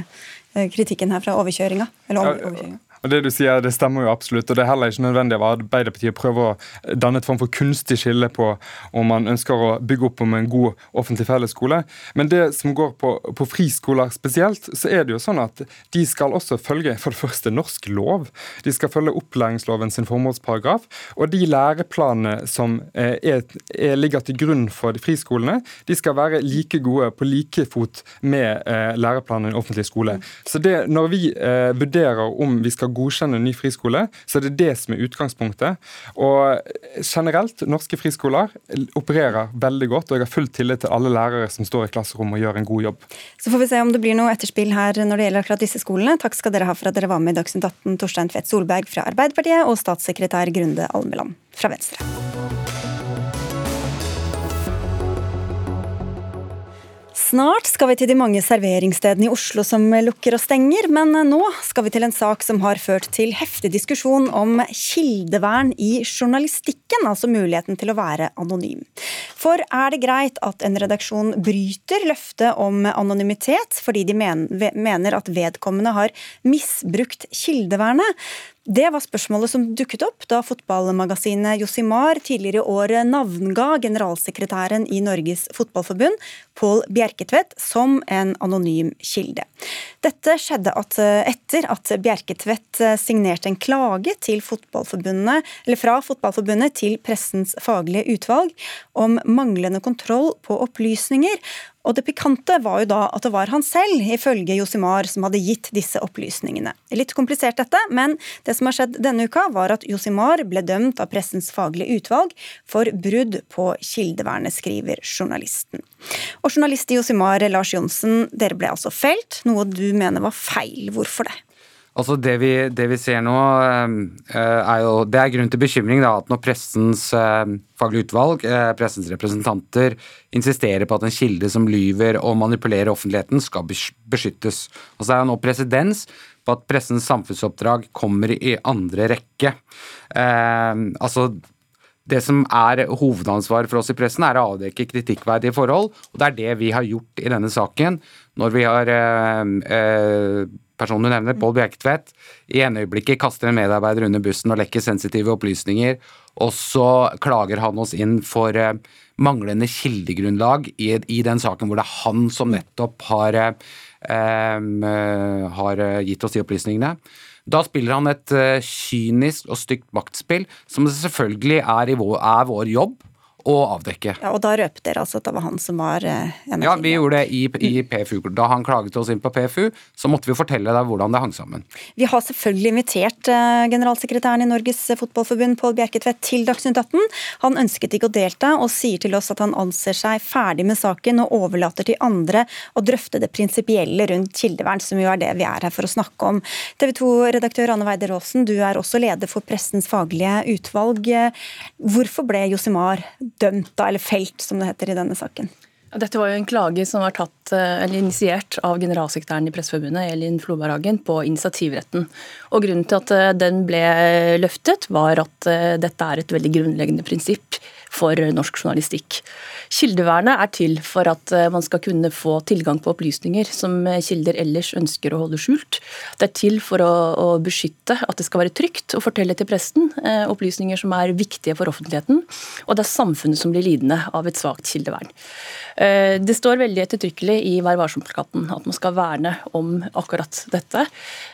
kritikken her fra overkjøringa. Eller overkjøringa. Og Det du sier, det stemmer jo absolutt. og Det er heller ikke nødvendig av Arbeiderpartiet prøver å danne et form for kunstig skille på om man ønsker å bygge opp om en god offentlig fellesskole. Men det som går på, på friskoler spesielt, så er det jo sånn at de skal også følge for det første norsk lov. De skal følge opplæringsloven sin formålsparagraf. Og de læreplanene som eh, er, er, ligger til grunn for de friskolene, de skal være like gode på like fot med eh, læreplanene i offentlig skole. Så det, når vi eh, vurderer om vi skal godkjenne en ny friskole, så er det det som er utgangspunktet. Og generelt, norske friskoler opererer veldig godt, og jeg har full tillit til alle lærere som står i klasserommet og gjør en god jobb. Så får vi se om det blir noe etterspill her når det gjelder akkurat disse skolene. Takk skal dere ha for at dere var med i Dagsnytt 18, Torstein Tvedt Solberg fra Arbeiderpartiet og statssekretær Grunde Almeland fra Venstre. Snart skal vi til de mange serveringsstedene i Oslo som lukker og stenger, men nå skal vi til en sak som har ført til heftig diskusjon om kildevern i journalistikken, altså muligheten til å være anonym. For er det greit at en redaksjon bryter løftet om anonymitet fordi de mener at vedkommende har misbrukt kildevernet? Det var spørsmålet som dukket opp da fotballmagasinet Josimar tidligere i år navnga generalsekretæren i Norges Fotballforbund, Pål Bjerketvedt, som en anonym kilde. Dette skjedde at etter at Bjerketvedt signerte en klage fra Fotballforbundet til Pressens faglige utvalg om manglende kontroll på opplysninger, og det pikante var jo da at det var han selv, ifølge Josimar, som hadde gitt disse opplysningene. Litt komplisert dette, men det som har skjedd denne uka, var at Josimar ble dømt av Pressens faglige utvalg for brudd på kildevernet, skriver journalisten. Og journalist i Josimar, Lars Johnsen, dere ble altså felt, noe du mener var feil. Hvorfor det? Altså det vi, det vi, ser nå, ehm, eh, er jo Det er grunn til bekymring da, at når pressens eh, faglige utvalg, eh, pressens representanter, insisterer på at en kilde som lyver og manipulerer offentligheten, skal beskyttes. Og så er det nå presedens på at pressens samfunnsoppdrag kommer i andre rekke. Eh, altså det som er hovedansvaret for oss i pressen, er å avdekke kritikkverdige forhold, og det er det vi har gjort i denne saken. Når vi har eh, eh, personen du nevner, Pål Bjerketvedt, i ene øyeblikket kaster en medarbeider under bussen og lekker sensitive opplysninger, og så klager han oss inn for eh, manglende kildegrunnlag i, i, den saken hvor det er han som nettopp har, eh, har gitt oss de opplysningene. Da spiller han et uh, kynisk og stygt maktspill, som selvfølgelig er, vår, er vår jobb å avdekke. Ja, Og da røpte dere altså at det var han som var eh, en Ja, vi gjorde det i, i, PFU. Da han klaget oss inn på PFU, så måtte vi fortelle deg hvordan det hang sammen. Vi har selvfølgelig invitert eh, generalsekretæren i Norges Fotballforbund, Pål Bjerketvedt, til Dagsnytt 18. Han ønsket ikke å delta, og sier til oss at han anser seg ferdig med saken og overlater til andre å drøfte det prinsipielle rundt kildevern, som jo er det vi er her for å snakke om. TV 2-redaktør Anne Weider Aasen, du er også leder for Pressens faglige utvalg. Hvorfor ble Josimar dømt, da, eller felt, som det heter i denne saken? Dette var jo en klage som var tatt, eh, eller initiert av generalsekretæren i Presseforbundet, Elin Floberhagen, på initiativretten. Og Grunnen til at eh, den ble løftet, var at eh, dette er et veldig grunnleggende prinsipp for norsk journalistikk. Kildevernet er til for at man skal kunne få tilgang på opplysninger som kilder ellers ønsker å holde skjult. Det er til for å, å beskytte at det skal være trygt å fortelle til pressen eh, opplysninger som er viktige for offentligheten. Og det er samfunnet som blir lidende av et svakt kildevern. Eh, det står veldig ettertrykkelig i Vær varsom-plakaten at man skal verne om akkurat dette.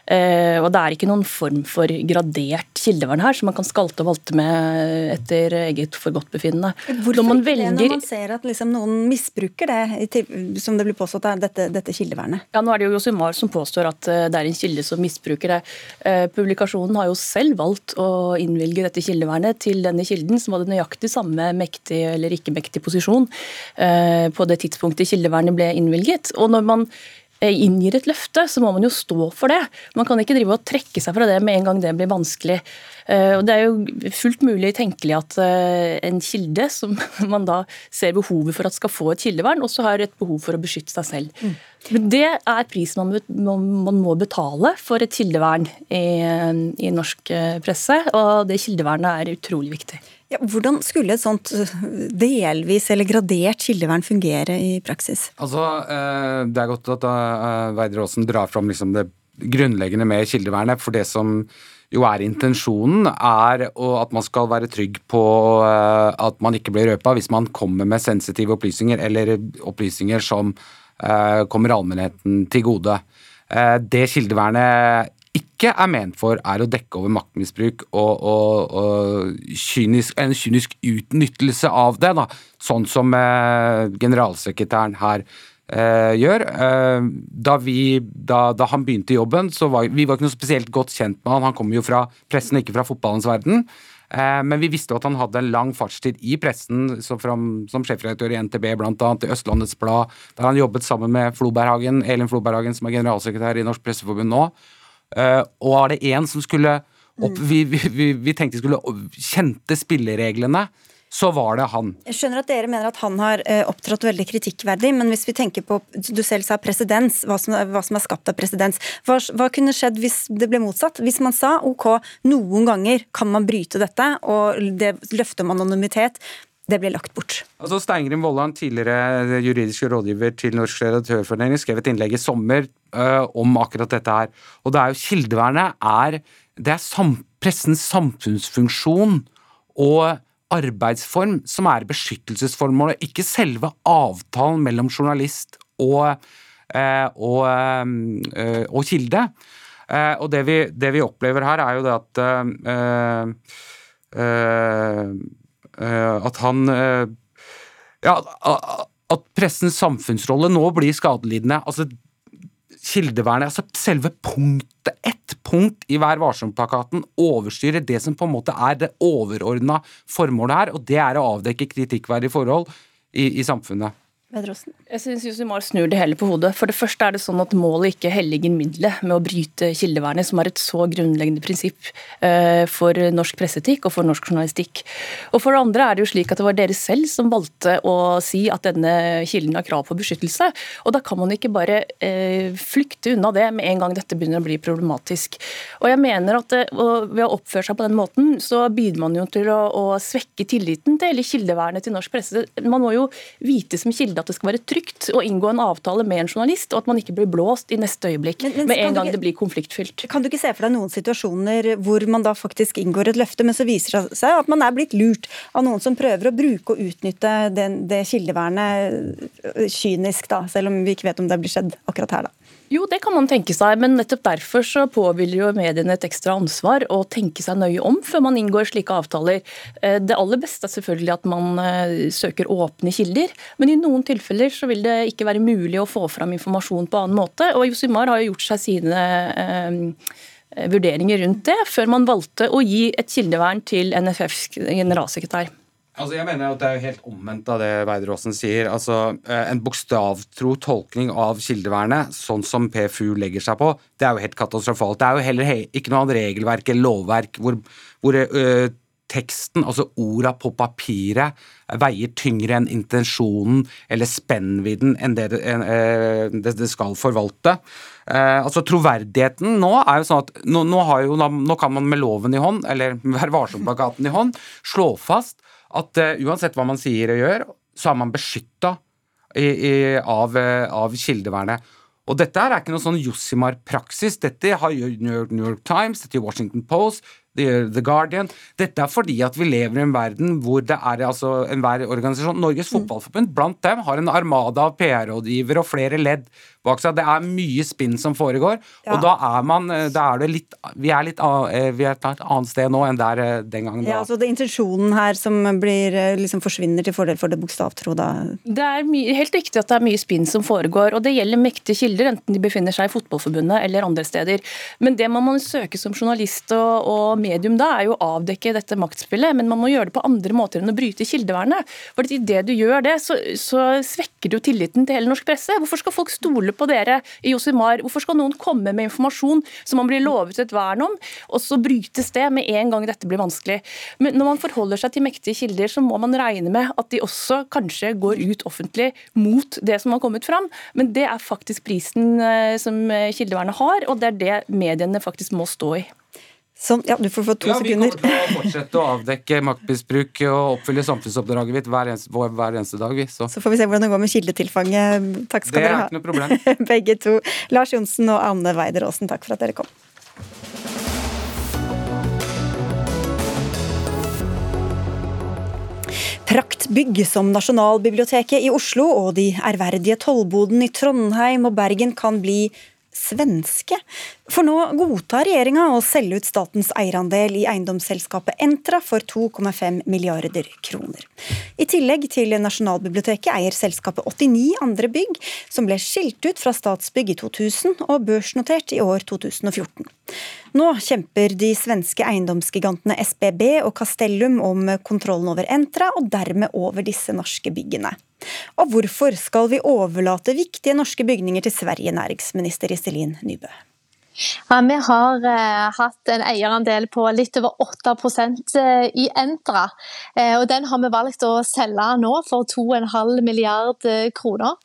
Eh, og det er ikke noen form for gradert kildevern her, som man kan skalte og valte med etter eget forgodtbefinnende. Hvorfor når ikke velger... det når man ser at liksom noen misbruker det, som det blir påstått er dette, dette kildevernet? Ja, Nå er det jo Josimar som påstår at eh, det er en kilde som misbruker det. Publikasjonen har jo selv valgt å innvilge dette kildevernet til denne kilden, som hadde nøyaktig samme mektig eller ikke mektig posisjon på det tidspunktet kildevernet ble innvilget. Og når man eh, inngir et løfte, så må man jo stå for det. Man kan ikke drive og trekke seg fra det med en gang det blir vanskelig. Eh, og Det er jo fullt mulig tenkelig at eh, en kilde, som man da ser behovet for at skal få et kildevern, også har et behov for å beskytte seg selv. Mm. Det er prisen man må betale for et kildevern i, i norsk presse, og det kildevernet er utrolig viktig. Ja, hvordan skulle et sånt eh, delvis eller gradert kildevern fungere i praksis? Altså, eh, Det er godt at Veidre Weider Aasen drar fram liksom det grunnleggende med kildevernet. For det som jo er intensjonen, er at man skal være trygg på eh, at man ikke blir røpa hvis man kommer med sensitive opplysninger eller opplysninger som eh, kommer allmennheten til gode. Eh, det kildevernet ikke er ment for, er å dekke over maktmisbruk og, og, og kynisk, en kynisk utnyttelse av det, da. sånn som generalsekretæren her Uh, gjør. Uh, da, vi, da, da, han begynte jobben, så var vi var ikke noe spesielt godt kjent med han. Han kommer jo fra pressen, ikke fra fotballens verden. Eh, men vi visste jo at han hadde en lang fartstid i pressen, som, som sjefredaktør i NTB, bl.a. i Østlandets Blad, der han jobbet sammen med Floberhagen, Elin Floberhagen, som er generalsekretær i Norsk Presseforbund nå. Eh, og var det én som skulle opp, mm. vi, vi, vi, tenkte skulle kjente spillereglene så var det han. Jeg skjønner at dere mener at han har eh, opptrådt veldig kritikkverdig, men hvis vi tenker på Du selv sa presedens, hva, hva, som er skapt av presedens. Hva, hva, kunne skjedd hvis det ble motsatt? Hvis man sa ok, noen ganger kan man bryte dette, og det løftet om anonymitet det ble lagt bort. Altså Steingrim Vollan, tidligere juridisk rådgiver til Norsk redaktørforening, skrev et innlegg i sommer uh, om akkurat dette her. Og det er jo Kildevernet er, det er sam, pressens samfunnsfunksjon og arbeidsform som er beskyttelsesformålet, ikke selve avtalen mellom journalist og, eh, og, eh, og kilde. Eh, og det vi, det vi, opplever her, er jo det at At han Ja, at pressens samfunnsrolle nå blir skadelidende. Altså, kildevernet, altså selve punktet, ett punkt i Vær varsom-plakaten, overstyrer det som på en måte er det overordna formålet her, og det er å avdekke kritikkverdige forhold i, i samfunnet. Vedrosen? Jeg synes Josimar snur det hele på hodet. For det første er det sånn at Målet ikke helliger middelet med å bryte kildevernet, som er et så grunnleggende prinsipp eh, for norsk presseetikk og for norsk journalistikk. Og For det andre er det jo slik at det var dere selv som valgte å si at denne kilden har krav på beskyttelse. Og Da kan man ikke bare eh, flykte unna det med en gang dette begynner å bli problematisk. Og jeg mener at Ved å oppføre seg på den måten, så bidrar man jo til å, å svekke tilliten til hele kildevernet til norsk presse. Man må jo vite som kilde at det skal være trygt å inngå en avtale med en journalist, og at man ikke blir blåst i neste øyeblikk men, men, med en gang ikke, det blir konfliktfylt. Kan du ikke se for deg noen situasjoner hvor man da faktisk inngår et løfte, men så viser det seg at man er blitt lurt av noen som prøver å bruke og utnytte den, det kildevernet kynisk, da, selv om vi ikke vet om det blir skjedd akkurat her, da? Jo, det kan man tenke seg, men nettopp derfor så påhviler jo mediene et ekstra ansvar å tenke seg nøye om før man inngår slike avtaler. Eh, det aller beste er selvfølgelig at man eh, søker åpne kilder, men i noen tilfeller så vil det ikke være mulig å få fram informasjon på annen måte. Og Josimar har jo gjort seg sine eh, vurderinger rundt det, før man valgte å gi et kildevern til NFFs generalsekretær. Altså jeg mener at Det er jo helt omvendt av det Weideråsen sier. Altså eh, En bokstavtro tolkning av kildevernet, sånn som PFU legger seg på, det er jo helt katastrofalt. Det er jo heller ikke noe annet regelverk eller lovverk hvor, hvor uh, teksten, altså orda på papiret, veier tyngre enn intensjonen eller spennvidden enn det det, skal forvalte. Altså Troverdigheten nå er jo sånn at nå, nå, jo, nå kan man med loven i hånd, eller Vær varsom-plakaten i hånd, slå fast at uh, uansett hva man sier og gjør, så er man beskytta av, uh, av, kildevernet. Og dette er ikke noe sånn Jossimar-praksis. Dette har New York Times, dette gjør Washington Post, The Guardian. Dette er fordi at vi lever i en verden hvor det er altså enhver organisasjon Norges mm. Fotballforbund blant dem har en armada av PR-rådgivere og flere ledd bak seg. Det er mye spinn som foregår, ja. og da er man eh, da er det litt Vi er litt eh, vi er et annet sted nå enn der eh, den gangen. Ja, altså det er intensjonen her som blir, liksom forsvinner til fordel for det bokstavtro, da? Det er mye, helt riktig at det er mye spinn som foregår, og det gjelder mektige kilder, enten de befinner seg i Fotballforbundet eller andre steder. Men det man må søke som journalist og, og medium da, er jo å avdekke dette maktspillet, men man må gjøre det på andre måter enn å bryte kildevernet. For i det du gjør det, så, så svekker du tilliten til hele norsk presse. Hvorfor skal folk stole på dere i Josimar? Hvorfor skal noen komme med informasjon som man blir lovet et vern om, og så brytes det med en gang dette blir vanskelig? Men når man forholder seg til mektige kilder, så må man regne med at de også kanskje går ut offentlig mot det som har kommet fram. Men det er faktisk prisen eh, som kildevernet har, og det er det mediene faktisk må stå i. Sånn, ja, du får få to ja, sekunder. Vi kommer til å fortsette å avdekke maktmisbruk og oppfylle samfunnsoppdraget mitt hver eneste, hver eneste dag. Vi, så. så får vi se hvordan det går med kildetilfanget. Takk skal dere ha. Det er ikke noe problem. Begge to. Lars Johnsen og Anne Weider Aasen, takk for at dere kom. Praktbygg som Nasjonalbiblioteket i Oslo og de ærverdige tollbodene i Trondheim og Bergen kan bli svenske. For nå godtar regjeringa å selge ut statens eierandel i eiendomsselskapet Entra for 2,5 milliarder kroner. I tillegg til Nasjonalbiblioteket eier selskapet 89 andre bygg, som ble skilt ut fra Statsbygg i 2000 og børsnotert i år 2014. Nå kjemper de svenske eiendomsgigantene SBB og Castellum om kontrollen over Entra, og dermed over disse norske byggene. Og hvorfor skal vi overlate viktige norske bygninger til Sverige, næringsminister Iselin Nybø? Ja, vi har eh, hatt en eierandel på litt over 8 eh, i Entra. Eh, og Den har vi valgt å selge nå for 2,5 milliard eh, kroner.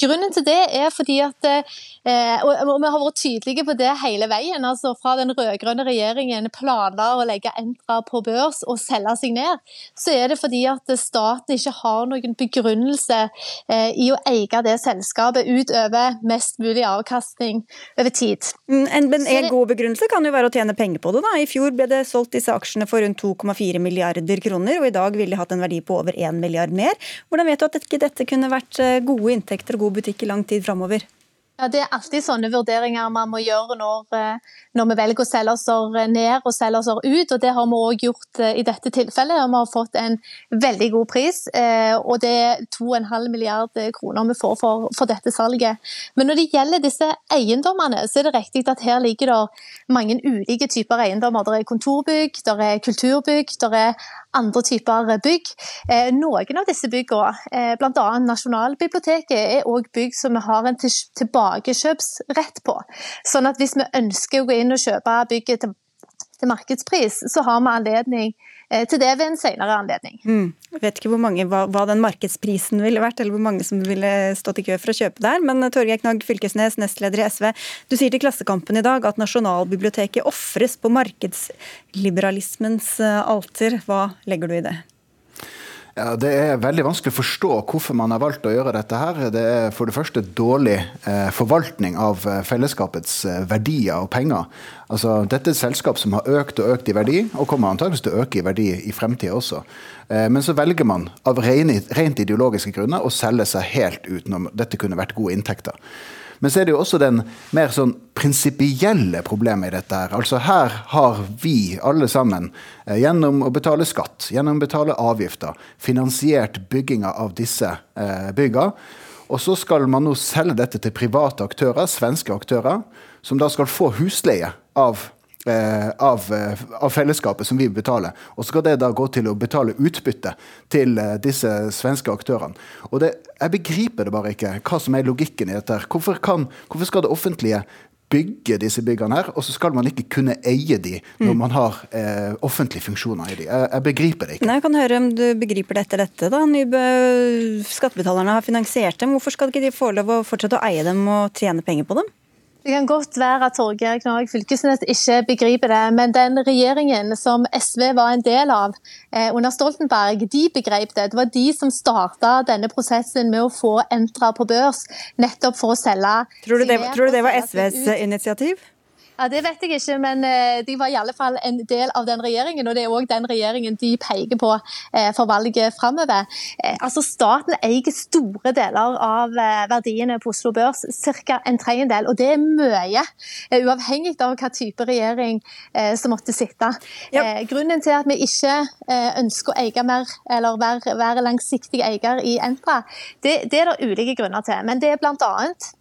Grunnen til det er fordi at eh, og, og vi har vært tydelige på det hele veien. altså Fra den rød-grønne regjeringen planla å legge Entra på børs og selge seg ned, så er det fordi at staten ikke har noen begrunnelse eh, i å eie det selskapet utover mest mulig avkastning over tid. Mm, en, en, en god begrunnelse kan jo være å tjene penger på det. da. I fjor ble det solgt disse aksjene for rundt 2,4 milliarder kroner, og i dag ville de hatt en verdi på over 1 milliard mer. Hvordan vet du at ikke dette kunne vært eh, gode inntekter og god butikk i lang tid framover? Ja, Det er alltid sånne vurderinger man må gjøre når, eh, når vi velger å selge oss ned og selge oss ut. og Det har vi òg gjort eh, i dette tilfellet. Vi har fått en veldig god pris. Eh, og Det er 2,5 milliard kroner vi får for, for, dette salget. Men når det gjelder disse eiendommene, så er det riktig at her ligger det mange ulike typer eiendommer. Det er kontorbygg, det er kulturbygg, det er andre typer bygg. Noen av disse byggene, bl.a. Nasjonalbiblioteket, er òg bygg som vi har en tilbakekjøpsrett på. Sånn at hvis vi ønsker å gå inn og kjøpe bygget til, markedspris, så har vi anledning eh, til det ved en senere anledning. Mm. Jeg vet ikke mange, hva, hva, den markedsprisen ville vært, eller hvor mange som ville stått i kø for å kjøpe der, men Torgeir Knag Fylkesnes, nestleder i SV, du sier til Klassekampen i dag at Nasjonalbiblioteket ofres på markedsliberalismens eh, alter. Hva legger du i det? Ja, Det er veldig vanskelig å forstå hvorfor man har valgt å gjøre dette. her. Det er for det første dårlig eh, forvaltning av eh, fellesskapets eh, verdier og penger. Altså, Dette er et selskap som har økt og økt i verdi, og kommer antakeligvis til å øke i verdi i fremtida også. Men så velger man av rent ideologiske grunner å selge seg helt ut når dette kunne vært gode inntekter. Men så er det jo også den mer sånn prinsipielle problemet i dette. Her Altså her har vi alle sammen, eh, gjennom å betale skatt, gjennom å betale avgifter, finansiert bygginga av disse eh, bygga. Og så skal man nå selge dette til private aktører, svenske aktører, som da skal få husleie av av, eh, av, fellesskapet som vi betaler. Og så skal det da gå til å betale utbytte til eh, disse svenske aktørene. Og det, Jeg begriper det bare ikke, hva som er logikken i dette. Hvorfor, kan, hvorfor skal det offentlige bygge disse byggene her, og så skal man ikke kunne eie de når mm. man har eh, offentlige funksjoner i de. Jeg, jeg, begriper det ikke. Nei, Jeg kan høre om du begriper det etter dette. da. Nybø, skattebetalerne har finansiert dem. Hvorfor skal ikke de få lov å fortsette å eie dem og tjene penger på dem? Det kan godt være at Torgeir Knag Fylkesnes ikke begriper det, men den regjeringen som SV var en del av eh, under Stoltenberg, de begrep det. Det var de som starta denne prosessen med å få Entra på børs, nettopp for å selge Tror du det, tror du det var SVs initiativ? Ja, Det vet jeg ikke, men eh, de var i alle fall en del av den regjeringen. Og det er òg den regjeringen de peker på eh, for valget framover. Eh, altså, staten eier store deler av verdiene på Oslo Børs, ca. en tredjedel. Og det er mye, uavhengig av hva type regjering som måtte sitte. Ja. Grunnen til at vi ikke ønsker å eie mer, eller være, være langsiktig eier i Entra, det, det er det ulike grunner til. Men det er blant annet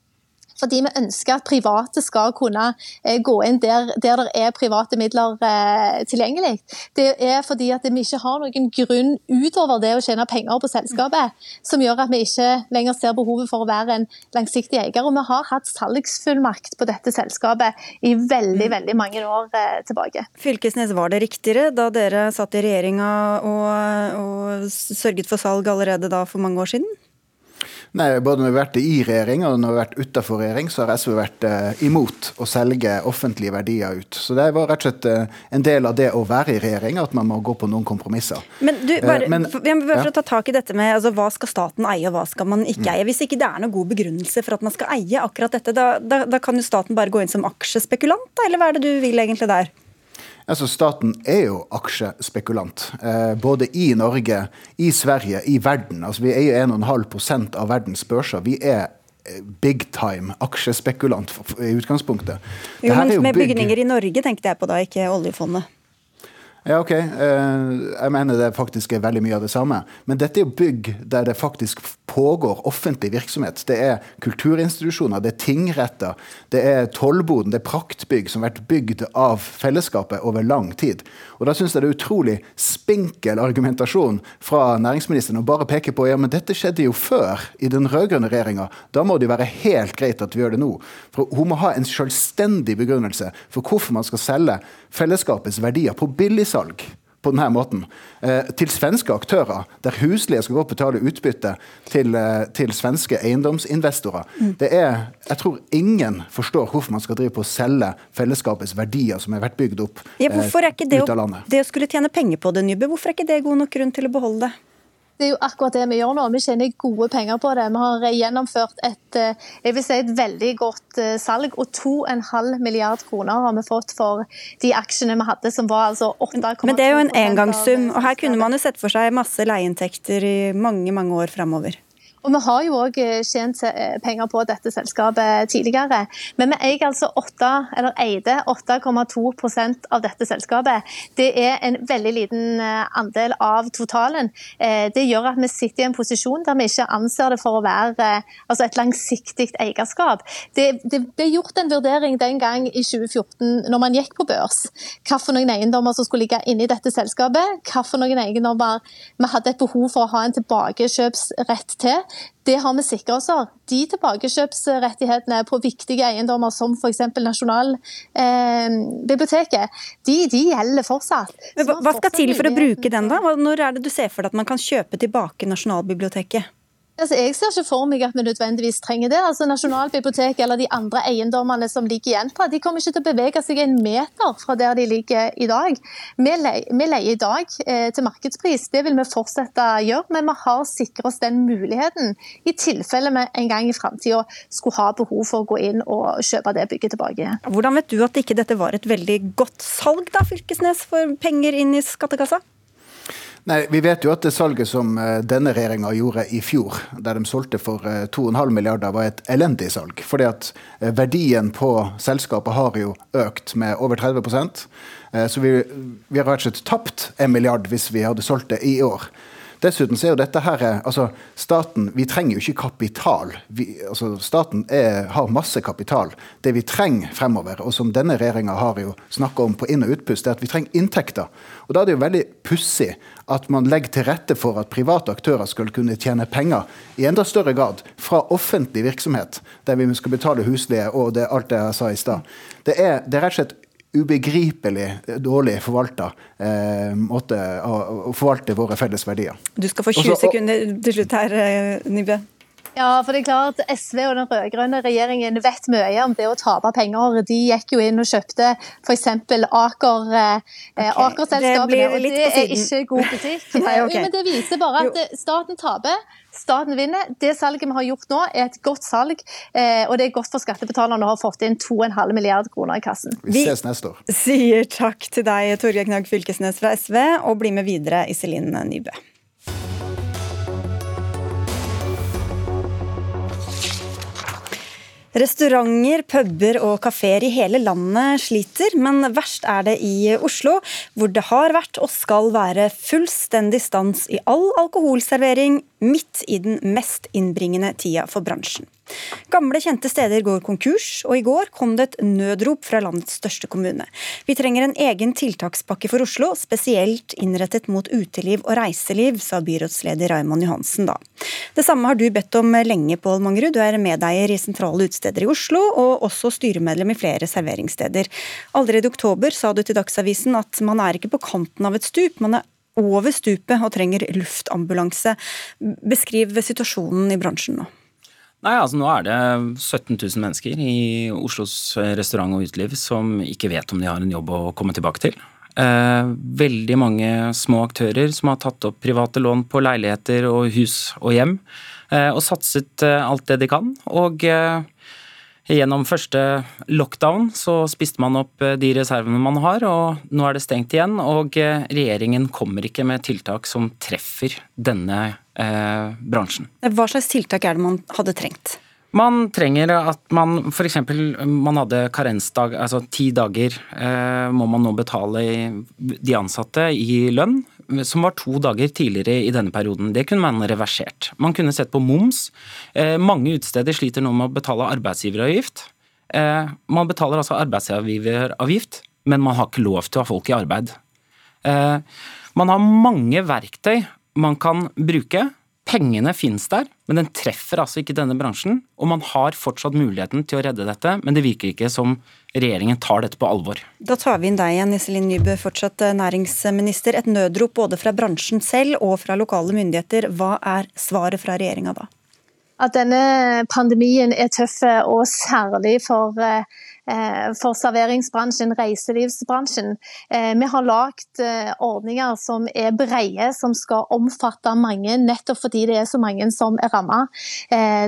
fordi vi ønsker at private skal kunne eh, gå inn der, der det er private midler eh, tilgjengelig. Det er fordi at vi ikke har noen grunn utover det å tjene penger på selskapet, som gjør at vi ikke lenger ser behovet for å være en langsiktig eier. Og vi har hatt salgsfullmakt på dette selskapet i veldig, veldig mange år eh, tilbake. Fylkesnes, var det riktigere da dere satt i regjeringa og, og sørget for salg allerede da for mange år siden? Nei, Både når vi har vært i regjering og når vi har vært utenfor regjering, så har SV vært eh, imot å selge offentlige verdier ut. Så det var rett og slett eh, en del av det å være i regjering, at man må gå på noen kompromisser. Men du, bare, Eh, men- for, bare for ja. å ta tak i dette med altså, hva skal staten eie og hva skal man ikke Mm. eie. Hvis ikke det er noen god begrunnelse for at man skal eie akkurat dette, da, da, da kan jo staten bare gå inn som aksjespekulant, da, eller hva er det du vil egentlig der? Altså, Staten er jo aksjespekulant. Eh, både i Norge, i Sverige, i verden. Altså, vi eier 1,5% av verdens børser. Vi er eh, big time aksjespekulant i utgangspunktet. Jo, Det men med bygninger i Norge tenkte jeg på da, ikke oljefondet. Ja, ok. Eh, jeg mener det faktisk er veldig mye av det samme. Men dette er jo bygg der det faktisk pågår offentlig virksomhet. Det er kulturinstitusjoner, det er tingretter, det er tollboden, det er praktbygg som har vært bygd av fellesskapet over lang tid. Og da syns jeg det er utrolig spinkel argumentasjon fra næringsministeren å bare peke på ja, men dette skjedde jo før, i den rød-grønne regjeringa. Da må det jo være helt greit at vi gjør det nå. For hun må ha en selvstendig begrunnelse for hvorfor man skal selge fellesskapets verdier på billigsalg på denne måten, eh, til svenske aktører, der huslige skal gå og betale utbytte til, eh, til svenske eiendomsinvestorer. Det er, Jeg tror ingen forstår hvorfor man skal drive på å selge fellesskapets verdier som har vært bygd opp Ja, det, ut av landet. det å skulle tjene penger på det, Nybø, hvorfor er ikke det god nok grunn til å beholde det? Det er jo akkurat det vi gjør nå. Vi tjener gode penger på det. Vi har gjennomført et, eh, jeg vil si et veldig godt eh, salg, og 2,5 milliard kroner har vi fått for de aksjene vi hadde, som var altså 8,2 Men det er jo en engangssum, og her kunne man jo sett for seg masse leieinntekter i mange, mange år framover. Og vi har jo òg tjent eh, penger på dette selskapet tidligere. Men vi eier altså 8, eller eide 8,2% av dette selskapet. Det er en veldig liten eh, andel av totalen. Eh, Det gjør at vi sitter i en posisjon der vi ikke anser det for å være eh, altså et langsiktig eierskap. Det, det ble gjort en vurdering den gang i 2014 når man gikk på børs. Hvilke eiendommer som skulle ligge inne i dette selskapet. Hvilke eiendommer vi hadde et behov for å ha en tilbakekjøpsrett til. Det har vi sikra oss. De tilbakekjøpsrettighetene på viktige eiendommer som f.eks. Nasjonalbiblioteket, de, de gjelder fortsatt. Men hva, hva skal til for å bruke den, da? Når er det du ser for deg at man kan kjøpe tilbake Nasjonalbiblioteket? Altså, jeg ser ikke for meg at vi nødvendigvis trenger det. Altså, Nasjonalbiblioteket eller de andre eiendommene som ligger i Entra, de kommer ikke til å bevege seg en meter fra der de ligger i dag. Vi leier, vi leier i dag eh, til markedspris, det vil vi fortsette å gjøre, men vi har sikret oss den muligheten i tilfelle vi en gang i framtida skulle ha behov for å gå inn og kjøpe det bygget tilbake. Hvordan vet du at ikke dette var et veldig godt salg, da, Fylkesnes, for penger inn i skattekassa? Nei, Vi vet jo at det salget som eh, denne regjeringa gjorde i fjor, der de solgte for eh, 2,5 milliarder, var et elendig salg. Fordi at eh, verdien på selskapet har jo økt med over 30 Eh, Så vi, vi har rett og slett tapt en milliard hvis vi hadde solgt det i år. Dessuten så er jo dette her eh, altså Staten vi trenger jo ikke kapital. Vi, altså staten er, har masse kapital. Det vi trenger fremover, og som denne regjeringa har jo snakka om på inn- og utpust, er at vi trenger inntekter. Og Da er det jo veldig pussig at man legger til rette for at private aktører skal kunne tjene penger i enda større grad fra offentlig virksomhet, der vi skal betale husleie og det, alt det jeg sa i stad. Det, det er rett og slett ubegripelig dårlig forvalta eh, måte å, å forvalte våre felles verdier. Du skal få 20 Også- og- sekunder til slutt her, Nibbe. Ja, for det er klart SV og den rød-grønne regjeringen vet mye om det å tape penger. De gikk jo inn og kjøpte f.eks. Aker, eh, Aker-selskapene, det og det er ikke god butikk. Nei, okay. Men Det viser bare at jo. staten taper. Staten vinner. Det salget vi har gjort nå, er et godt salg. eh, Og det er godt for skattebetalerne å ha fått inn 2,5 milliard kroner i kassen. Vi ses neste år. Sier takk til deg, Torgeir Knag Fylkesnes fra SV, og bli med videre, Iselin Nybø. Restauranter, puber og kafeer i hele landet sliter, men verst er det i Oslo, hvor det har vært og skal være fullstendig stans i all alkoholservering midt i den mest innbringende tida for bransjen. Gamle, kjente steder går konkurs, og i går kom det et nødrop fra landets største kommune. Vi trenger en egen tiltakspakke for Oslo, spesielt innrettet mot uteliv og reiseliv, sa byrådsleder Raymond Johansen da. Det samme har du bedt om lenge, Pål Mangerud. Du er medeier i sentrale utesteder i Oslo, og også styremedlem i flere serveringssteder. Allerede i oktober sa du til Dagsavisen at man er ikke på kanten av et stup, man er over stupet og trenger luftambulanse. Beskriv situasjonen i bransjen nå. Nei, altså Nå er det 17 000 mennesker i Oslos restaurant og uteliv som ikke vet om de har en jobb å komme tilbake til. Eh, veldig mange små aktører som har tatt opp private lån på leiligheter og hus og hjem, eh, og satset eh, alt det de kan. Og eh, gjennom første lockdown så spiste man opp eh, de reservene man har, og nå er det stengt igjen. Og eh, regjeringen kommer ikke med tiltak som treffer denne bransjen. Hva slags tiltak er det man hadde trengt? Man trenger at man f.eks. man hadde karensdag, altså ti dager eh, må man nå betale de ansatte i lønn, som var to dager tidligere i denne perioden. Det kunne man reversert. Man kunne sett på moms. Eh, mange utesteder sliter nå med å betale arbeidsgiveravgift. Eh, man betaler altså arbeidsgiveravgift, men man har ikke lov til å ha folk i arbeid. Eh, man har mange verktøy man kan bruke Pengene finnes der, men den treffer altså ikke denne bransjen. Og man har fortsatt muligheten til å redde dette, men det virker ikke som regjeringen tar dette på alvor. Da tar vi inn deg igjen, Iselin Nybø, fortsatt eh, næringsminister. Et nødrop både fra bransjen selv og fra lokale myndigheter. Hva er svaret fra regjeringa da? At denne pandemien er tøff, og særlig for eh, Eh, for serveringsbransjen, reiselivsbransjen. Eh, vi har lagd eh, ordninger som er brede, som skal omfatte mange, nettopp fordi det er så mange som er rammet.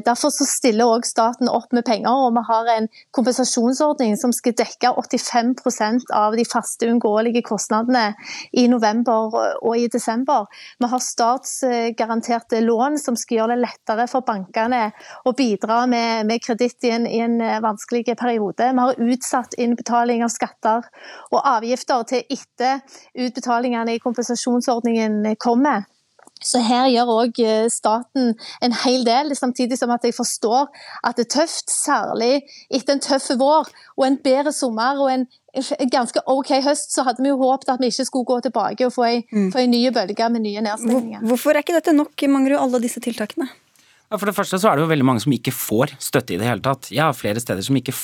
Derfor stiller også staten opp med penger, og vi har en kompensasjonsordning som skal dekke 85% av de faste uunngåelige kostnadene i november og i desember. Vi har statsgaranterte lån som skal gjøre det lettere for bankene å bidra med, med kreditt i, en vanskelig periode. Vi har utsatt innbetaling av skatter og avgifter til etter utbetalingene i kompensasjonsordningen kommer. Så her gjør òg eh, staten en hel del, samtidig som at jeg forstår at det er tøft, særlig etter en tøff vår og en bedre sommer og en ganske OK høst, så hadde vi jo håpet at vi ikke skulle gå tilbake og få en, mm. få ei nye bølge med nye nedstengninger. Hvorfor er ikke dette nok, Mangerud, alle disse tiltakene? For det første så er det jo veldig mange som ikke får støtte i det hele tatt. Jeg har flere steder som ikke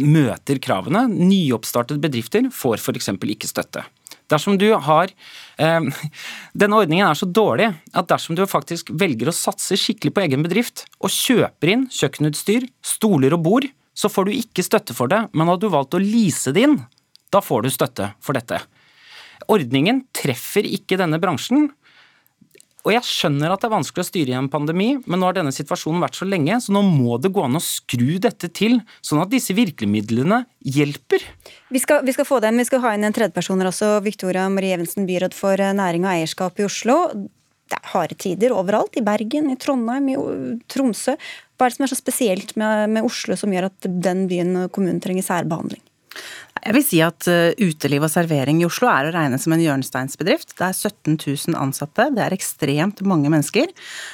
møter kravene. Nyoppstartede bedrifter får f.eks. ikke støtte. Dersom du har eh, Denne ordningen er så dårlig at dersom du faktisk velger å satse skikkelig på egen bedrift, og kjøper inn kjøkkenutstyr, stoler og bord, så får du ikke støtte for det, men hadde du valgt å lease det inn, da får du støtte for dette. Ordningen treffer ikke denne bransjen, og jeg skjønner at det er vanskelig å styre i en pandemi, men nå har denne situasjonen vært så lenge, så nå må det gå an å skru dette til, sånn at disse virkemidlene hjelper. Vi skal, vi skal få dem, vi skal ha inn en tredjeperson også. Victoria Marie Evensen, byråd for eh, næring og eierskap i Oslo. Det er harde tider overalt, i Bergen, i Trondheim, i Tromsø. Hva er det som er så spesielt med, med Oslo som gjør at den byen og kommunen trenger særbehandling? Jeg vil si at eh, uteliv og servering i Oslo er å regne som en hjørnesteinsbedrift. Det er 17 000 ansatte, det er ekstremt mange mennesker.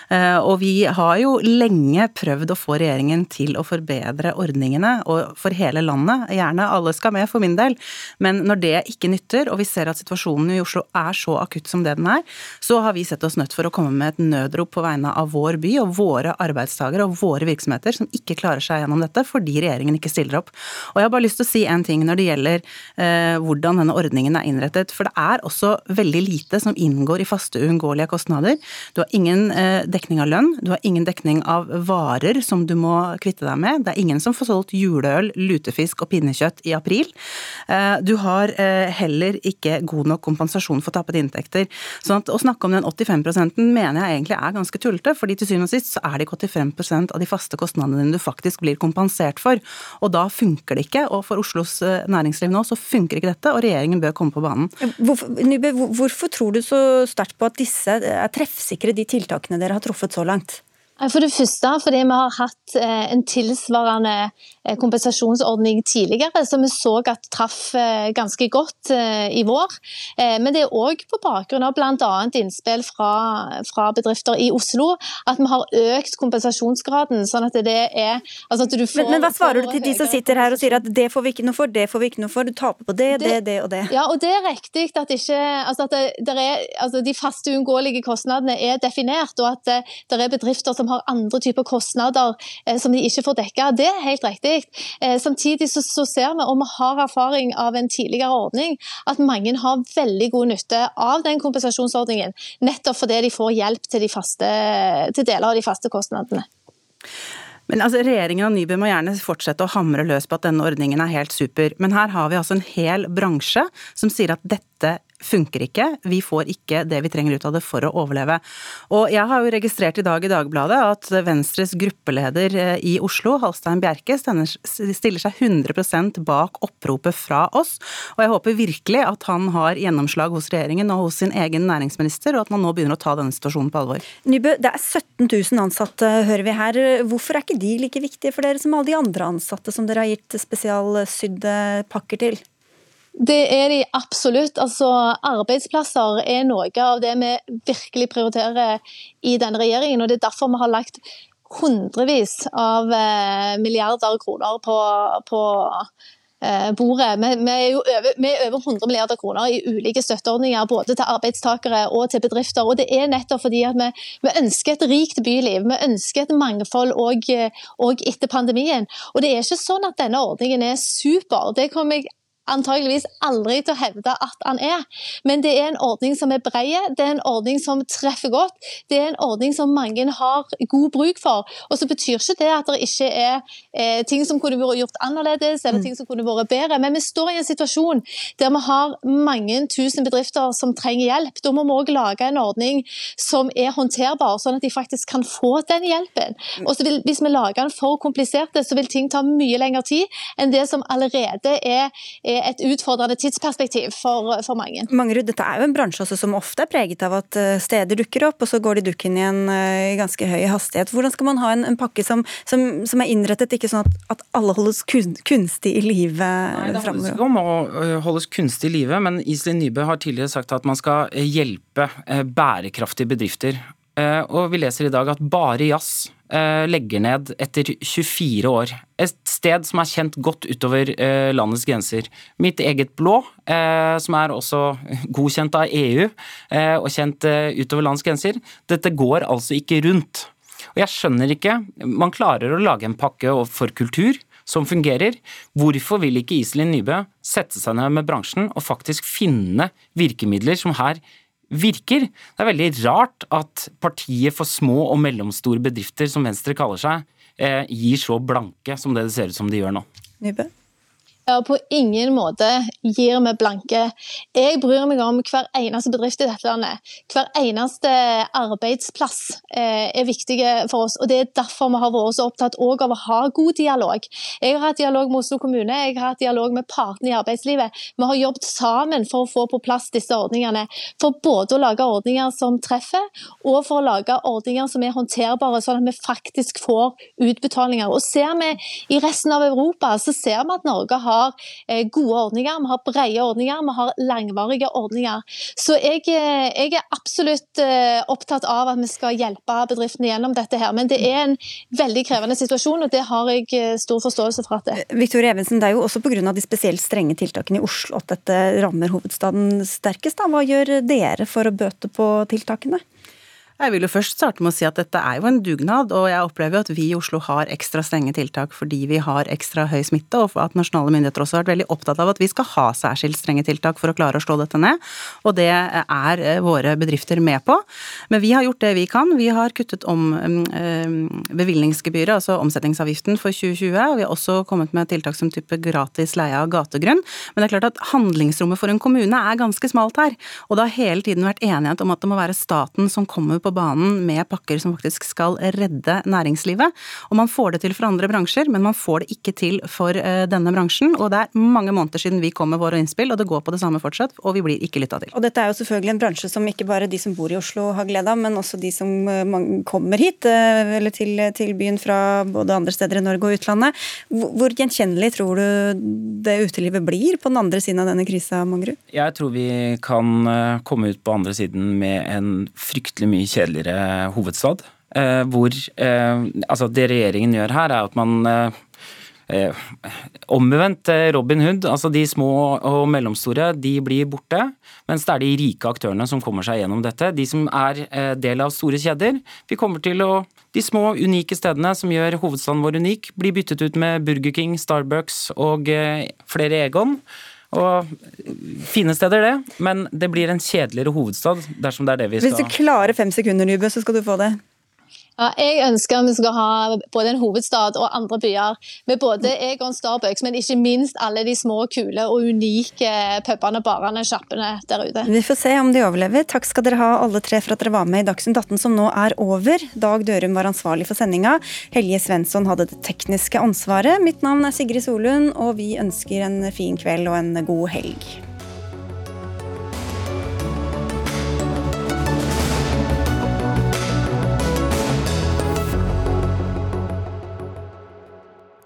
Eh, og vi har jo lenge prøvd å få regjeringen til å forbedre ordningene for hele landet. Gjerne alle skal med, for min del. Men når det ikke nytter, og vi ser at situasjonen i Oslo er så akutt som det den er, så har vi sett oss nødt for å komme med et nødrop på vegne av vår by og våre arbeidstakere og våre virksomheter som ikke klarer seg gjennom dette fordi regjeringen ikke stiller opp. Og jeg har bare lyst til å si en ting når det gjelder gjelder eh, hvordan denne ordningen er innrettet. For det er også veldig lite som inngår i faste uunngåelige kostnader. Du har ingen eh, dekning av lønn, du har ingen dekning av varer som du må kvitte deg med. Det er ingen som får solgt juleøl, lutefisk og pinnekjøtt i april. Eh, du har heller ikke god nok kompensasjon for tappede inntekter. Sånn å snakke om den 85 mener jeg egentlig er ganske tullete, fordi til syvende og sist så er det ikke 85 av de faste kostnadene dine du faktisk blir kompensert for. Og da funker det ikke. Og for Oslos eh, næringsliv nå, så funker ikke dette, og regjeringen bør komme på banen. Hvorfor, Nybø, hvorfor tror du så sterkt på at disse er treffsikre, de tiltakene dere har truffet så langt? For det første fordi vi har hatt eh, en tilsvarende eh, kompensasjonsordning tidligere, som vi så at traff eh, ganske godt i vår. Men det er òg på bakgrunn av bl.a. innspill fra, fra, bedrifter i Oslo at vi har økt kompensasjonsgraden. sånn at det er altså at får, men, men, hva svarer du til de som sitter her og sier at det får vi ikke noe for, det får vi ikke noe for, du taper på det, det, det, det og det? Ja, og det er riktig at, ikke, altså at det, er, altså de faste uunngåelige kostnadene er definert, og at det er bedrifter som har andre typer kostnader eh, som de ikke får dekka. Det er helt riktig. Eh, samtidig så, så, ser vi, og vi har erfaring av en tidligere ordning, at mange har veldig god nytte av den kompensasjonsordningen. Nettopp fordi de får hjelp til, de faste, til deler av de faste kostnadene. Men altså, Regjeringen og Nybø må gjerne fortsette å hamre løs på at denne ordningen er helt super, men her har vi altså en hel bransje som sier at dette funker ikke. Vi får ikke det vi trenger ut av det for å overleve. Og jeg har jo registrert i dag i Dagbladet at Venstres gruppeleder eh, i Oslo, Halstein Bjerke, stiller seg 100% bak oppropet fra oss. Og jeg håper virkelig at han har gjennomslag hos regjeringen og hos sin egen næringsminister, og at man nå begynner å ta denne situasjonen på alvor. Nybø, det er 17 000 ansatte, hører vi her. Hvorfor er ikke de like viktige for dere som alle de andre ansatte som dere har gitt spesialsydde pakker til? Det er de absolutt. Altså, arbeidsplasser er noe av det vi virkelig prioriterer i denne regjeringen. og Det er derfor vi har lagt hundrevis av eh, milliarder kroner på, på eh, bordet. Vi, vi, er jo over, vi er over 100 milliarder kroner i ulike støtteordninger, både til arbeidstakere og til bedrifter. og Det er nettopp fordi at vi, vi ønsker et rikt byliv. Vi ønsker et mangfold òg etter pandemien. Og Det er ikke sånn at denne ordningen er super. Det kommer jeg antageligvis aldri til å hevde at han er. Men det er en ordning som er bred, det er en ordning som treffer godt. Det er en ordning som mange har god bruk for. Og så betyr ikke det at det ikke er eh, ting som kunne vært gjort annerledes, eller mm. ting som kunne vært bedre. Men vi står i en situasjon der vi har mange tusen bedrifter som trenger hjelp. Da må vi òg lage en ordning som er håndterbar, sånn at de faktisk kan få den hjelpen. Og så vil, Hvis vi lager den for komplisert, så vil ting ta mye lengre tid enn det som allerede er, er et utfordrende tidsperspektiv for, for mange. Mangerud, dette er jo en bransje som ofte er preget av at eh, steder dukker opp, og så går de dukken igjen eh, i ganske høy hastighet. Hvordan skal man ha en, en pakke som, som, som, er innrettet ikke sånn at, at alle holdes kun, kunstig i live framover? Det handler ikke om å holdes kunstig i live, men Iselin Nybø har tidligere sagt at man skal hjelpe bærekraftige bedrifter. Og vi leser i dag at bare jazz Eh, legger ned etter 24 år. Et sted som er kjent godt utover eh, landets grenser. Mitt eget blå, eh, som er også godkjent av EU og kjent utover landets grenser. Dette går altså ikke rundt. Og jeg skjønner ikke Man klarer å lage en pakke for kultur som fungerer. Hvorfor vil ikke Iselin Nybø sette seg ned med bransjen og faktisk finne virkemidler som her virker. Det er veldig rart at partiet for små og mellomstore bedrifter, som Venstre kaller seg, eh, gir så blanke som det det ser ut som de gjør nå. Nybø? Ja, på ingen måte gir vi blanke. Jeg bryr meg om hver eneste bedrift i dette landet. Hver eneste arbeidsplass eh, er viktig for oss. og Det er derfor vi har vært så opptatt av å ha god dialog. Jeg har hatt dialog med Oslo kommune, jeg har hatt dialog med partene i arbeidslivet. Vi har jobbet sammen for å få på plass disse ordningene. For både å lage ordninger som treffer, og for å lage ordninger som er håndterbare, sånn at vi faktisk får utbetalinger. Og Ser vi i resten av Europa, så ser vi at Norge har har eh, gode ordninger, vi har brede ordninger, vi har langvarige ordninger. Så jeg, eh, jeg, er absolutt eh, opptatt av at vi skal hjelpe bedriftene gjennom dette her. Men det er en veldig krevende situasjon, og det har jeg stor forståelse for at det er. Victoria Evensen, det er jo også pga. de spesielt strenge tiltakene i Oslo at dette rammer hovedstaden sterkest. Da. Hva gjør dere for å bøte på tiltakene? Jeg vil jo først starte med å si at dette er jo en dugnad, og jeg opplever jo at vi i Oslo har ekstra strenge tiltak fordi vi har ekstra høy smitte, og at nasjonale myndigheter også har vært veldig opptatt av at vi skal ha særskilt strenge tiltak for å klare å slå dette ned. Og det er eh, våre bedrifter med på. Men vi har gjort det vi kan. Vi har kuttet om eh, bevilgningsgebyret, altså omsetningsavgiften for 2020, og vi har også kommet med tiltak som type gratis leie av gategrunn. Men det er klart at handlingsrommet for en kommune er ganske smalt her, og det har hele tiden vært enighet om at det må være staten som kommer på på banen med pakker som faktisk skal redde næringslivet. Og man får det til for andre bransjer, men man får det ikke til for eh, denne bransjen. Og det er mange måneder siden vi kom med våre innspill, og det går på det samme fortsatt, og vi blir ikke lytta til. Og dette er jo selvfølgelig en bransje som ikke bare de som bor i Oslo har glede av, men også de som eh, kommer hit, eh, eller til, til byen fra både andre steder i Norge og utlandet. Hvor gjenkjennelig tror du det utelivet blir på den andre siden av denne krisa, Mangerud? Jeg tror vi kan komme ut på andre siden med en fryktelig mye kjedeligere hovedstad. Eh, hvor eh, Altså, det regjeringen gjør her, er at man Eh, omvendt Robin Hood, altså de små og mellomstore, de blir borte. Mens det er de rike aktørene som kommer seg gjennom dette. De som er del av store kjeder. Vi kommer til å De små, unike stedene som gjør hovedstaden vår unik, blir byttet ut med Burger King, Starbucks og flere Egon. Og Fine steder, det, men det blir en kjedeligere hovedstad dersom det er det vi skal Hvis du klarer fem sekunder, Nybø, så skal du få det. Ja, jeg ønsker vi skal ha både en hovedstad og andre byer med både Egon Starbucks, men ikke minst alle de små, kule og unike pubene, barene, sjappene der ute. Vi får se om de overlever. Takk skal dere ha alle tre for at dere var med i Dagsnytt 18 som nå er over. Dag Dørum var ansvarlig for sendinga. Helje Svensson hadde det tekniske ansvaret. Mitt navn er Sigrid Solund, og vi ønsker en fin kveld og en god helg.